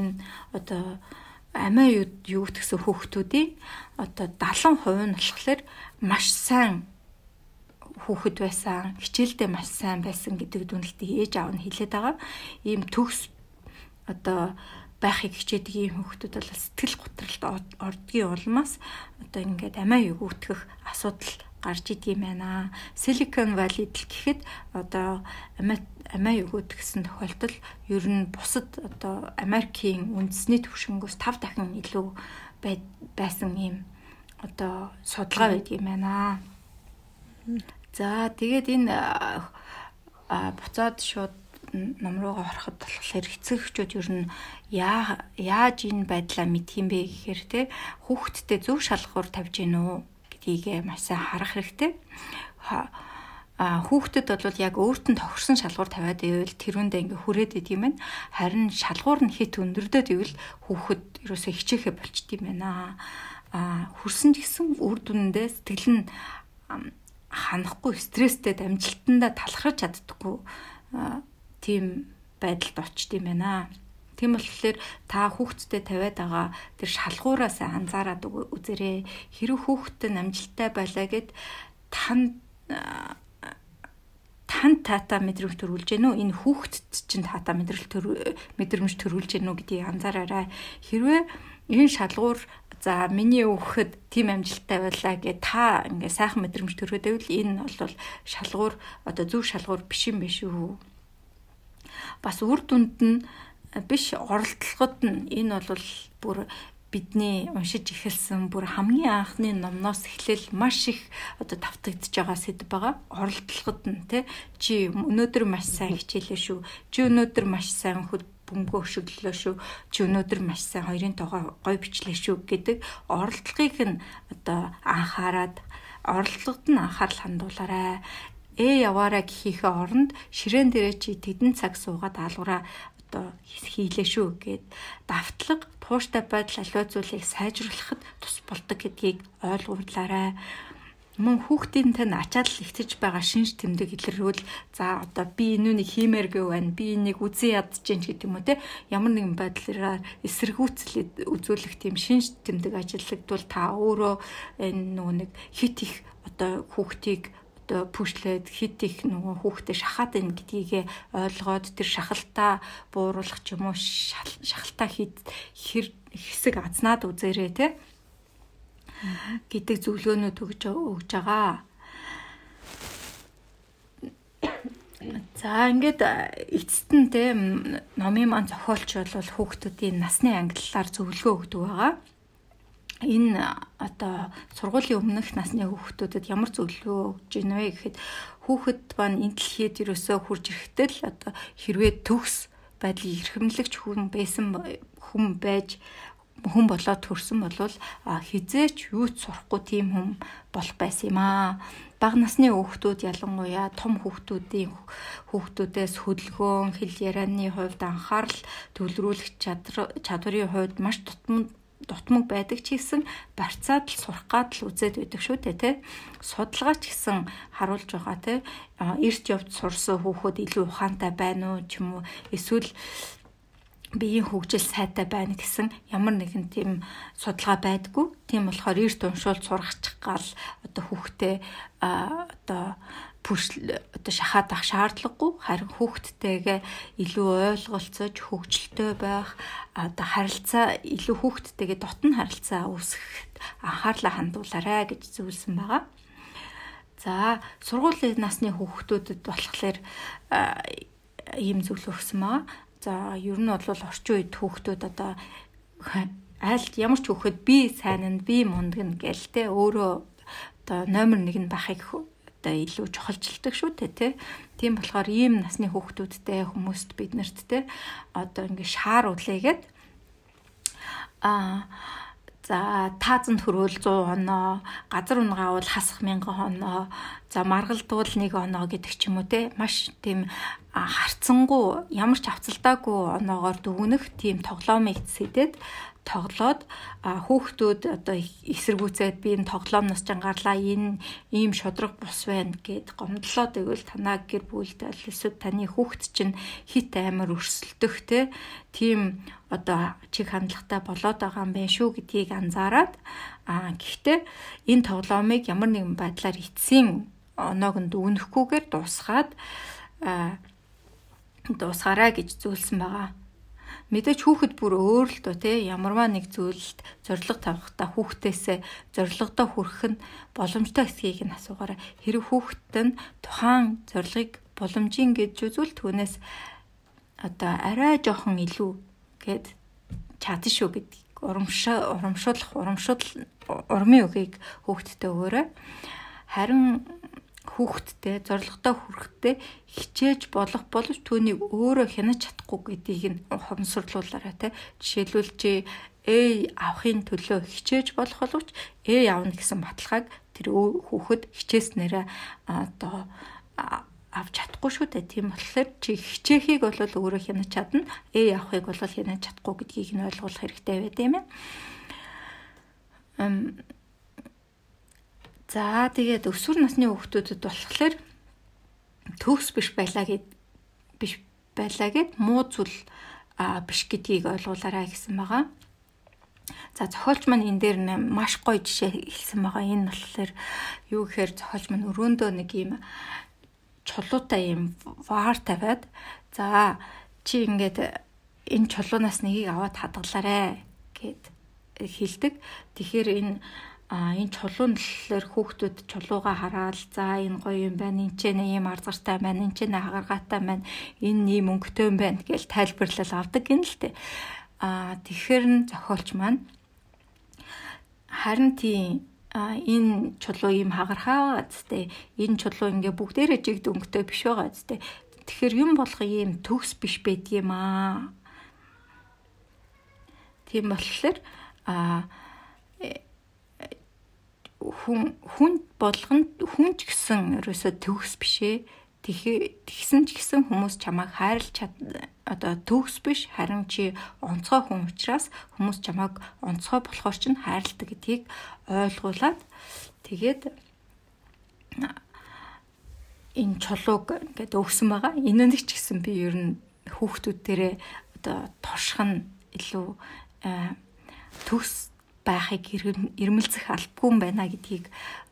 одоо амиа юу гэсэн хүүхдүүдийн одоо 70% нь болохоор маш сайн хүүхэд байсан, хичээлдээ маш сайн байсан гэдэг дүнэлтийг ээж аав нь хэлээд байгаа. Ийм төгс одоо байхыг хичээдэг ийм хүүхдүүд бол сэтгэл готролд ордгийн улмаас одоо ингээд амиа өгөөтгөх асуудал гарч идэг юм байна. Silicon Valley-д л гэхэд одоо амиа өгөөтгсөн тохиолдол ер нь бусад одоо Америкийн үндэсний түвшингөөс 5 дахин илүү байсан ийм одоо судалгаа байдаг юм байна. За тэгээд энэ буцаад шууд ном руугаа ороход болохоор эцэг эхчүүд ер нь яа яаж энэ байдлаа мэдх юм бэ гэхээр те хүүхдтэй зөв шалгуур тавьж гин үү гэдгийг маш сайн харах хэрэгтэй. А хүүхдэд бол яг өөрт нь тохирсон шалгуур тавиад ивэл тэрүүндээ ингээ хүрээд идэг юм байна. Харин шалгуур нь хит өндөрдөд ивэл хүүхэд ерөөсөө хичээхэ болчт юм байна. А хүрсэн гэсэн үр дүндээ сэтгэл нь ханахгүй стресстэй дамжилтандаа талхарч чаддаггүй тийм байдалд очт юм байна. Тийм болохоор та хүүхдтэй тавиад байгаа тэр шалгуураас анзаараад үзээрэй. Хэрэг хүүхдтэй амжилттай байлаа гэд тань тань тата мэдрэмж төрүүлж гэнэ үү? Энэ хүүхдэд чинь тата мэдрэл мэдрэмж төрүүлж гэнэ үү гэдгийг анзаараарай. Хэрвээ энэ шалгуур за миний өгөхөд тийм амжилттай байлаа гэ та ингээ сайхан мэдрэмж төрөөд байвал энэ бол шалгуур одоо зөв шалгуур биш юм биш үү? Бас үр дүнд нь биш оролдлогод нь энэ бол бүр бидний уншиж эхэлсэн бүр хамгийн анхны номноос эхлээл маш их одоо давтагдж байгаа сэдв байгаа. Оролдлогод нь те чи өнөөдөр маш сайн хичээлээ шүү. Чи өнөөдөр маш сайн хөд бөмбөгөө өшөглөлөө шүү. Чи өнөөдөр маш сайн хоёрын тоогоо гой бичлээ шүү гэдэг оролдлогыг нь одоо анхаарад оролдлогод нь анхаарал хандуулаарай ээ яваараа гэхийнхээ оронд ширээн дээрээ чи тэдэн цаг суугаад аалгаараа одоо хийлээ шүү гэд давтлаг тууштай байдал аливаа зүйлийг сайжруулахад тус болдог гэдгийг ойлгуулаарай мөн хүүхдийн тань ачаал ихтэж байгаа шинж тэмдэг илэрхүүл. За одоо би энүүнийг хиймээргүй байна. Би энийг үзэн ядчихээн гэдэг юм уу те? Ямар нэгэн байдлаараа эсэргүүцэл үзүүлэх тийм шинж тэмдэг ажиллагдвал та өөрөө энэ нөгөө нэг хит их одоо хүүхдийг пүшлээд хит их нөгөө хүүхдээ шахаад ийн гэдгийг ойлгоод тэр шахалтаа бууруулах ч юм уу шахалтаа хит хэр хэсэг азнаад үзээрэй те гэдэг зөвлөгөөнүүд өгж өгж байгаа. За ингээд эцэст нь те номын маань зохиолч бол хүүхдүүдийн насны ангиллаар зөвлөгөө өгдөг байгаа. Энэ одоо сургуулийн өмнөх насны хүүхдүүдэд ямар зөвлөгөө өгж гинэ вэ гэхэд хүүхэд маань энэ дэлхийд ерөөсөө хурж ирэхдээ л одоо хэрвээ төгс байдлыг эрхэмлэгч хүн байсан хүн байж хүн болоод төрсөн болвол хизээч юу ч сурахгүй тийм хүн болох байсан юм аа. Бага насны хүүхдүүд ялангуяа том хүүхдүүдийн хүүхдүүдээс хөдөлгөөн, хэл ярианы хувьд анхаарал төвлөрүүлэх чадварын хувьд маш тутам дутмаг байдаг ч гэсэн барьцаад л сурах гад л үзээд байдаг шүү дээ тий. Судалгаа ч гэсэн харуулж байгаа тий. Эрт явж сурсан хүүхэд илүү ухаантай байна уу ч юм уу эсвэл биеийн хөгжил сайтай байна гэсэн ямар нэгэн тийм судалгаа байдгүй. Тийм болохоор эрт уншуул сурахчих гал одоо хүүхдээ одоо бүршил одоо шахаад ах шаардлагагүй харин хүүхдтэйгээ илүү ойлголцож хөгжилтэй байх одоо харилцаа илүү хүүхдтэйгээ дотн харилцаа үүсгэхэд анхаарлаа хандуулаарай гэж зөвлөсөн байгаа. За сургуулийн насны хүүхдүүдэд болохоор ийм зөвлөгөө өгсөн байгаа. За ер нь бол орчин үед хүүхдүүд одоо аль ямар ч хүүхэд би сайн нь би мундаг нь гэлтэй өөрөө одоо номер 1 нь байхыг одоо илүү чухалчилдаг шүү дээ тий. Тийм болохоор ийм насны хүүхдүүдтэй хүмүүст бид нарт тий одоо ингээ шаар үлээгээд а За таазанд хөрөөл 100 оноо, газар унгаавал хасах 1000 оноо, за маргалдуул 1 оноо гэдэг ч юм уу те маш тийм харцсангуу ямар ч авцалдаагүй оноогоор дүгнэх тийм тоглоомыг сэдэд тоглоод хүүхдүүд одоо эсэргүүцээд би энэ тоглоомноос ч ангарлаа энэ ийм шудраг бус байна гэд гомдлоо тэгвэл танаа гэр бүлд эсвэл таны хүүхд чинь хит амар өрсөлдөх те тийм одоо чиг хандлагатай болоод байгаа юм байна шүү гэдгийг анзаараад а гэхдээ энэ тоглоомыг ямар нэгэн байдлаар эцсийн оноог нь дүгнэхгүйгээр дуусгаад дуусгаарай гэж зүйлсэн байгаа. Мэдээж хүүхэд бүр өөр л дөө те ямарваа нэг зүйлд зориг тавихтаа хүүхдээсээ зоригдоо хүрэх нь боломжтой эсхийг нь асуугаараа хэрэг хүүхэд нь тухайн зорилгыг боломжийн гэж үзвэл түүнээс одоо арай жоохон илүү гэд чадсан шүү гэдгийг урамшаа урамшуулах урамшуул урмын үгийг хүүхдтэй өгөөрэй. Харин хүүхдтэй зорилготой хүрэхдээ хичээж болох боловч түүнийг өөрөө хянаж чадахгүй гэдгийг нь хомсорлуулаарай те. Жишээлбэл чи A авахын төлөө хичээж болох боловч A авна гэсэн баталгааг тэр хүүхэд хичээснээрээ одоо авч чадахгүй шүү дээ. Тийм болохоор чи хичээхийг бол өөрөө хянаж чадна. A авахыг бол хянаж чадахгүй гэдгийг нь ойлгох хэрэгтэй байт юм ээ. За тэгээд өсвөр насны хүүхдүүдэд болохоор төгс биш байлаа гэд биш байлаа гэд муу зүйл биш гэдгийг ойлгуулаарай гэсэн байгаа. За зохиолч маань энэ дээр маш гоё жишээ хэлсэн байгаа. Энэ болохоор юу гэхээр зохиолч маань өрөөндөө нэг юм чулуутай юм ваар тавиад за чи ингээд энэ чулуунаас нэгийг аваад хадгалаарэ гэд хэлдэг. Тэгэхээр энэ а энэ чулуун дэлхлээр хүүхдүүд чулууга хараад за энэ гоё юм байна энэ ч юм арзгартай байна энэ ч хагаргаатай байна энэ ийм өнгөтэй юм байна гэж тайлбарлал авдаг гин л тээ. А тэгэхээр н зохиолч маань харин тийм а энэ чулуу ийм хагархаа гэжтэй энэ чулуу ингээ бүгдээрээ жигд өнгөтэй биш байгаа гэжтэй тэгэхээр юм болох ийм төгс биш байдгийм аа. Тийм болохоор а хүн хүн болгонд хүн ч гэсэн ерөөсө төгс бишээ. Тэгсэн ч гэсэн хүмүүс чамайг хайрлж чад одоо төгс биш харин чи онцгой хүн учраас хүмүүс чамайг онцгой болохоор ч хайрладаг гэдгийг ойлгуулад тэгээд энэ чулууг ингээд өгсөн байгаа. Энэ нэг ч гэсэн би ер нь хүүхдүүдээрээ одоо турших нь илүү төгс байхыг ирмэлцэх албагүй юм байна гэдгийг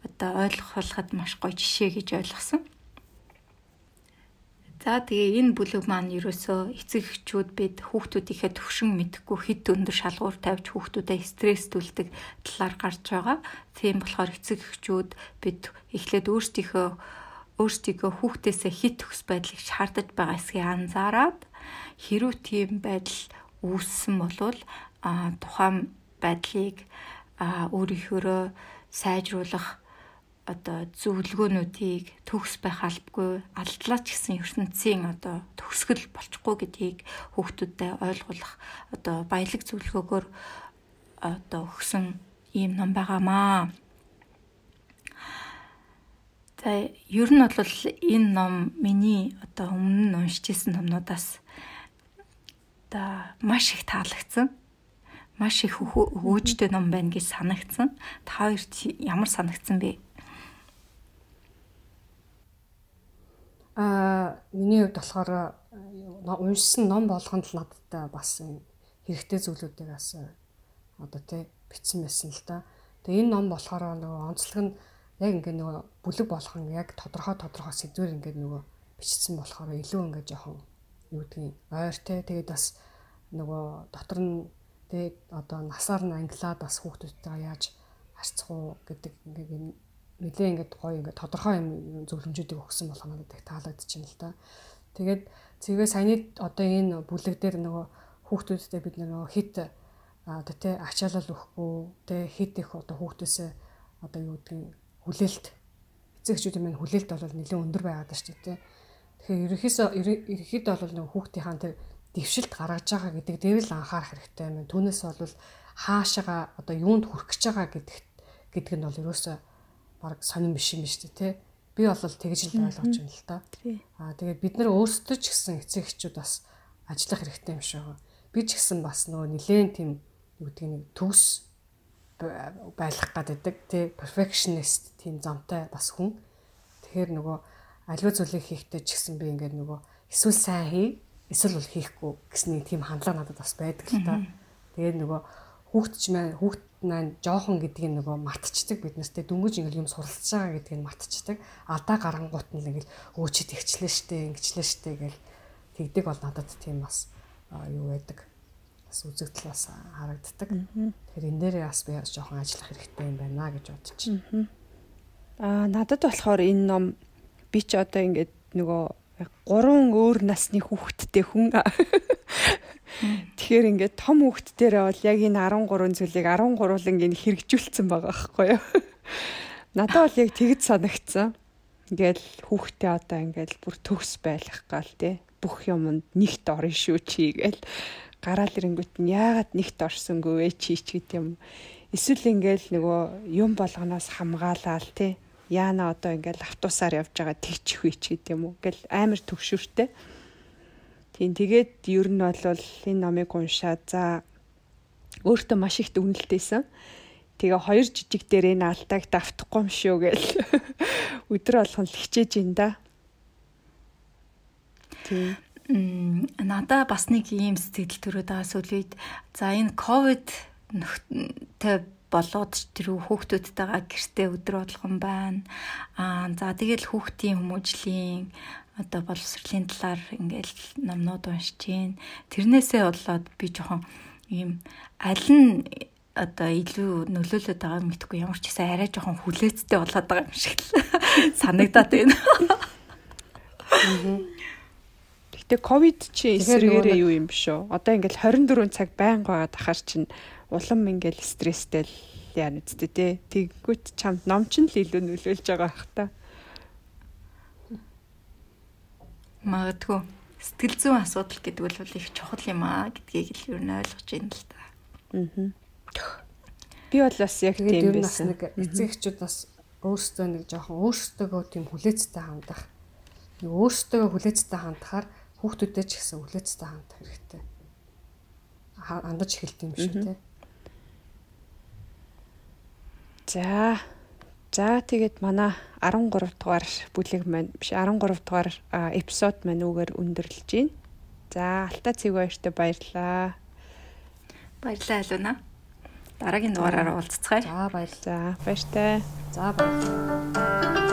одоо ойлгоход маш гоё жишээ гэж ойлгосон. За тэгээ энэ бүлэг маань ерөөсөө эцэг эхчүүд бид хүүхдүүдийнхээ төвшин мэдэхгүй хэд өндөр шалгуур тавьж хүүхдүүдэд стресстүүлдэг талаар гарч байгаа. Тийм болохоор эцэг эхчүүд бид эхлээд өөрсдийнхөө өөрсдийгөө хүүхдээсээ хит төгс байдлыг шаардаж байгаа эсгийг анзаараад хэрүү тийм байдал үүссэн болвол а тухайн байдлыг өөрийнхөө сайжруулах одоо зөвлөгөөнүүдийг төгс байх албагүй алдлаа ч гэсэн ертөнцийн одоо төгсгөл болчихгүй гэдгийг хүүхдүүдэд ойлгуулах одоо баялаг зөвлөгөөгөөр одоо өгсөн ийм ном байгаамаа. За ер нь бол энэ ном миний одоо өмнө нь уншижсэн номнуудаас одоо маш их таалагдсан. Маш их өөжтэй ном байна гэж санагдсан. Та хоёрт ямар санагдсан бэ?
Аа миний хувьд болохоор уншсан ном болгонд л надад бас хэрэгтэй зүйлүүдийг бас одоо тий бичсэн байсан л да. Тэгээ энэ ном болохоор нөгөө онцлог нь яг ингээ нөгөө бүлэг болгон яг тодорхой тодорхой сэдвэр ингээ нөгөө бичсэн болохоор илүү ингээ жоохон юу гэдгийг ойр те тэгээд бас нөгөө дотор нь тэгээд одоо насаар нь англиад бас хүүхдүүдтэйгээ яаж харьцах уу гэдэг ингээ нэлээ ингээд гоё ингээд тодорхой юм зөвлөмжүүдийг өгсөн болох надад их таалагдчихэв л да. Тэгээд цэгээ саяны одоо энэ бүлэг дээр нөгөө хүүхдүүдтэй бид нөгөө хит одоо тэ ачаалал өгөхгүй тэ хит их одоо хүүхдээсээ одоо юу гэдгийг хүлээлт эцэгчүүдийн маань хүлээлт бол нэлээд өндөр байгаад байна шүү дээ. Тэгэхээр ерөөхдөө ерөөхдөө бол нөгөө хүүхдийн тэр дэвшилт гаргаж байгаа гэдэг дээр л анхаарах хэрэгтэй юм. Түүнээс бол хаашаага одоо юунд хүрэх гэж байгаа гэдэг гэдэг нь бол ерөөсөө баг сонирн биш юм биш үү те. Би бол тэгж л ойлгож байна л та. Аа тэгээд бид нар өөрсдөө ч гэсэн эцэг эхчүүд бас ажиллах хэрэгтэй юм шиг. Би ч гэсэн бас нөгөө нилээн тийм юу гэдэг нэг төгс байлгах гаддаг тий perfectionist тийм замтай бас хүн. Тэгэхээр нөгөө аливаа зүйлийг хийхдээ ч гэсэн би ингээд нөгөө эсвэл сайн хий эсвэл бол хийхгүй гэсэн нэг тийм хандлага надад бас байдаг л та. Тэгээд нөгөө хүүхд ч маань хүүхд маань жоохон гэдгийг нөгөө мартчихдаг биднэртээ дөнгөж ингээл юм суралцж байгаа гэдгийг мартчихдаг. Алдаа гарангуут нь ингээл өөчөд ихчлээ штэ ингэчлээ штэ гэл тэгдэг бол надад тийм бас юу байдаг. Бас үзэгдэл бас харагддаг. Тэгэхээр энэ дээрээ бас би жоохон ажиллах хэрэгтэй юм байна гэж байна.
Аа надад болохоор энэ ном би ч одоо ингээд нөгөө гурван өөр насны хүүхэдтэй хүн Тэгэхээр ингээд том хүүхдтэрээ бол яг энэ 13 зүйлийг 13-ыг хэрэгжүүлсэн байгаа байхгүй юу. Надад бол яг тэгж санагдсан. Ингээл хүүхдээ одоо ингээл бүр төгс байлгах гал те бүх юмд нэгт орно шүү чи гээл гараал ирэнгүүт нь яагаад нэгт орсонгүй вэ чи ч гэдэм. Эсвэл ингээл нөгөө юм болгоноос хамгаалаал те яана одоо ингээл автобусаар явж байгаа тэгчих үе ч гэдэм юм. Ингээл амар төгшөртэй. Тийм тэгээд ер нь бол энэ номыг уншаад за өөртөө маш их дүгнэлтэйсэн. Тэгээ хоёр жижиг дээр энэ алдааг давтахгүй юм шүү гэл өдөр болгон л хичээж ин да.
Тийм. Надаа бас нэг ийм сэтгэл төрөөд байгаа сүлээд за энэ ковид нөхтэй болоод тэр хүүхдүүдтэйгээ гэртээ өдөр болгон байна. Аа за тэгэл хүүхдийн хүмүүжлийн одоо боловсролын талаар ингээл номнууд уншиж гин. Тэрнээсээ болоод би жоохон ийм аль нь одоо илүү нөлөөлөд байгаа юм гэдэггүй ямар ч гэсэн арай жоохон хүлээцтэй болоод байгаа юм шиг л санагдаад байна.
Гэтэ ковид чи эсрэгээрээ юу юм биш үү? Одоо ингээл 24 цаг байнга байгаад ахаар чинь улам ингээл стресстэй л яа нүцтэй тий. Тэггүүт чамд ном ч л илүү нөлөөлж байгаа бах та.
магадгүй сэтгэл зүйн асуудал гэдэг бол их чухал юм аа гэдгийг л юу н ойлгож байна л да.
Аа. Би бол бас яг тийм байсан.
Нэг эцэгчүүд бас өөрсдөө нэг жоохон өөрсдөө тийм хүлээцтэй хандах. Нэг өөрсдөө хүлээцтэй хандахаар хүүхдүүдэд ч гэсэн хүлээцтэй хандах хэрэгтэй. Андаж эхэлт юм шүү дээ.
За За тэгээд манай 13 дугаар бүлэг маань биш 13 дугаар эпизод маань үгээр өндөрлөж байна. За Алта цэг баяртай баярлаа.
Баярлалаа Алуна. Дараагийн дугаараараа уулзцгаая.
За баярлалаа. Баяртай.
За баярлалаа.